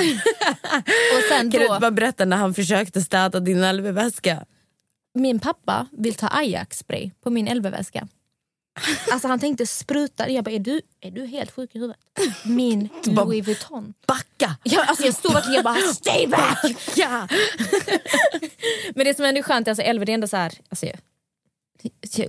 Och sen Kan du då, inte bara berätta när han försökte städa din LV-väska? min pappa vill ta Ajax-spray på min LV-väska. Alltså han tänkte spruta. Jag bara, är du, är du helt sjuk i huvudet? Min Louis Vuitton. Backa! Ja, alltså jag stod verkligen och bara stay back! Ja. Men det som ändå är skönt alltså LV det är ändå så här, alltså,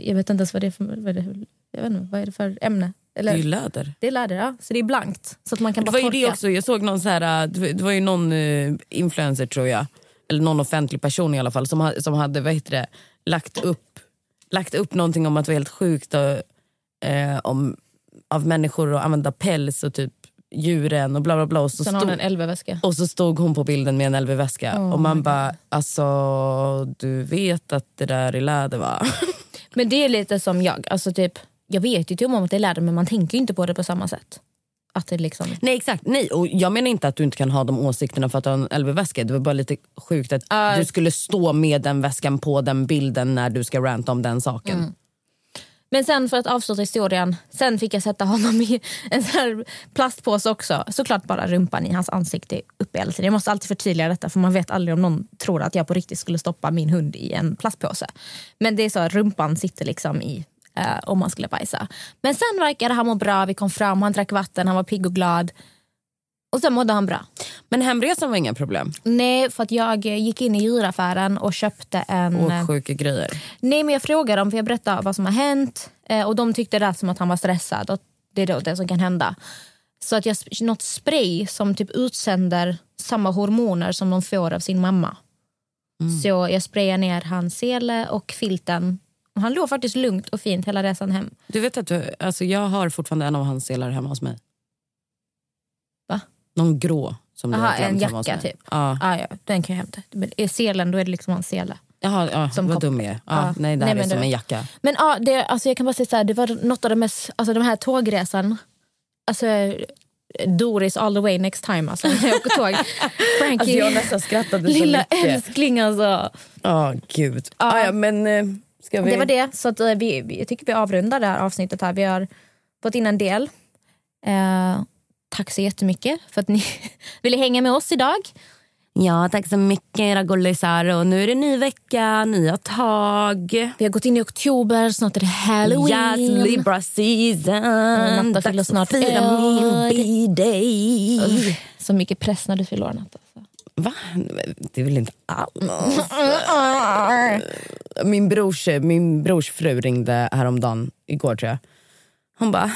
jag, vet inte ens vad det är för, vad är det, jag vet inte, vad är det för ämne. Det Eller, är ju läder. det är läder, ja. Så det är blankt. Så att man kan Det bara var ju torka. det också, jag såg någon så här, äh, det var- det ju någon eh, influencer tror jag, eller någon offentlig person i alla fall som, som hade vad heter det, lagt, upp, lagt upp någonting om att det var helt sjukt och, eh, om, av människor att använda päls och typ djuren och bla bla bla. Och så, Sen stod, en och så stod hon på bilden med en LV-väska Oh och man bara, alltså du vet att det där är läder va? Men det är lite som jag. Alltså typ, jag vet ju typ om att det är läder men man tänker ju inte på det på samma sätt. Att det liksom... Nej exakt, nej. Och jag menar inte att du inte kan ha de åsikterna för att du har en LV-väska. Det var bara lite sjukt att Ja. du skulle stå med den väskan på den bilden när du ska ranta om den saken. Mm. Men sen för att avsluta historien, sen fick jag sätta honom i en sån här plastpåse också. Såklart bara rumpan i hans ansikte uppe hela tiden. Jag måste alltid förtydliga detta för man vet aldrig om någon tror att jag på riktigt skulle stoppa min hund i en plastpåse. Men det är så att rumpan sitter liksom i eh, om man skulle bajsa. Men sen verkade han må bra, vi kom fram, han drack vatten, han var pigg och glad. Och sen mådde han bra. Men hemresan var inga problem. Nej, för att jag eh, gick in i djuraffären och köpte en... eh, Och sjuka grejer. Nej men jag frågade dem för jag berättade vad som har hänt eh, och de tyckte det som att han var stressad och det är då det som kan hända. Så att jag något spray som typ utsänder samma hormoner som de får av sin mamma. Så jag sprayade ner hans sele och filten. Och han låg faktiskt lugnt och fint hela resan hem. Du vet att du, alltså jag har fortfarande en av hans selar hemma hos mig. Någon grå. Som glömt en jacka typ. Ja. Ah, ja, den kan jag hämta. Men är selen då är det liksom hans sele. Jaha, ja, Som vad dum jag är. Ja, Ja. Nej, det Nej, här är men som det- en jacka. Men ja, det, alltså jag kan bara säga så här, det var något av det mest, alltså de här tågresan, alltså Doris all the way next time alltså när jag åker tåg. Frankie, Alltså, jag nästan skrattade så lilla mycket. älskling alltså. Ja, gud. Ja. ja, men eh, vi... Det var det, så att, eh, vi, jag tycker vi avrundar det här avsnittet här. Vi har fått in en del. Eh, tack så jättemycket för att ni ville hänga med oss idag. Ja, tack så mycket era gullisar. Och nu är det ny vecka, nya tag. Vi har gått in i oktober, snart är det halloween. Yes, Libra season. Natta fyller snart fira min b-day. Så mycket press när du fyller år Natta. Va? Det är väl inte alls. min, brors, min brors fru ringde häromdagen, igår tror jag. Hon bara,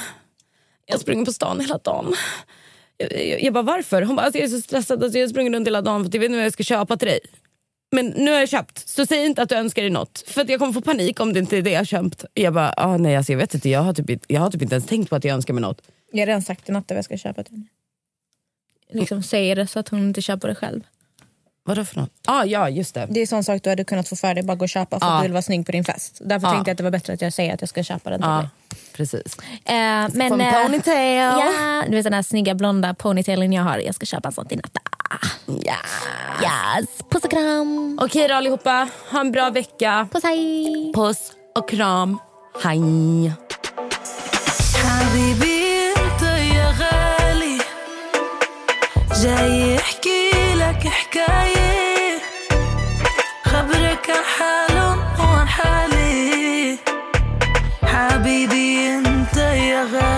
jag springer på stan hela dagen. Jag, jag, jag bara, varför? Hon bara, alltså, jag är så stressad. Alltså, jag springer runt hela dagen för att jag vet inte vad jag ska köpa till dig. Men nu har jag köpt, så säg inte att du önskar dig något. För att jag kommer få panik om det inte är det jag har köpt. Jag bara, ah, nej alltså, jag vet inte. Jag har, typ, jag har typ inte ens tänkt på att jag önskar mig något. Jag har redan sagt till Natta vad jag ska köpa till henne. Liksom säger det så att hon inte köper det själv. Vadå för något? Ah, ja, just det. Det är sån sak du hade kunnat få för dig bara gå och köpa för Ja. att du vill vara snygg på din fest. Därför Ja. tänkte jag att det var bättre att jag säger att jag ska köpa den till Ja, dig. precis. Eh, men, Som eh, ponytail. Ja, du vet den där snygga blonda ponytailen jag har. Jag ska köpa en sån till Natta. Ja. Yes. Puss och kram. Okej då allihopa, ha en bra vecka. Puss hej. Puss och kram. Hej. حبيبي انت يا غالي جاي لك حكاية حبيبي أنت يا غالي.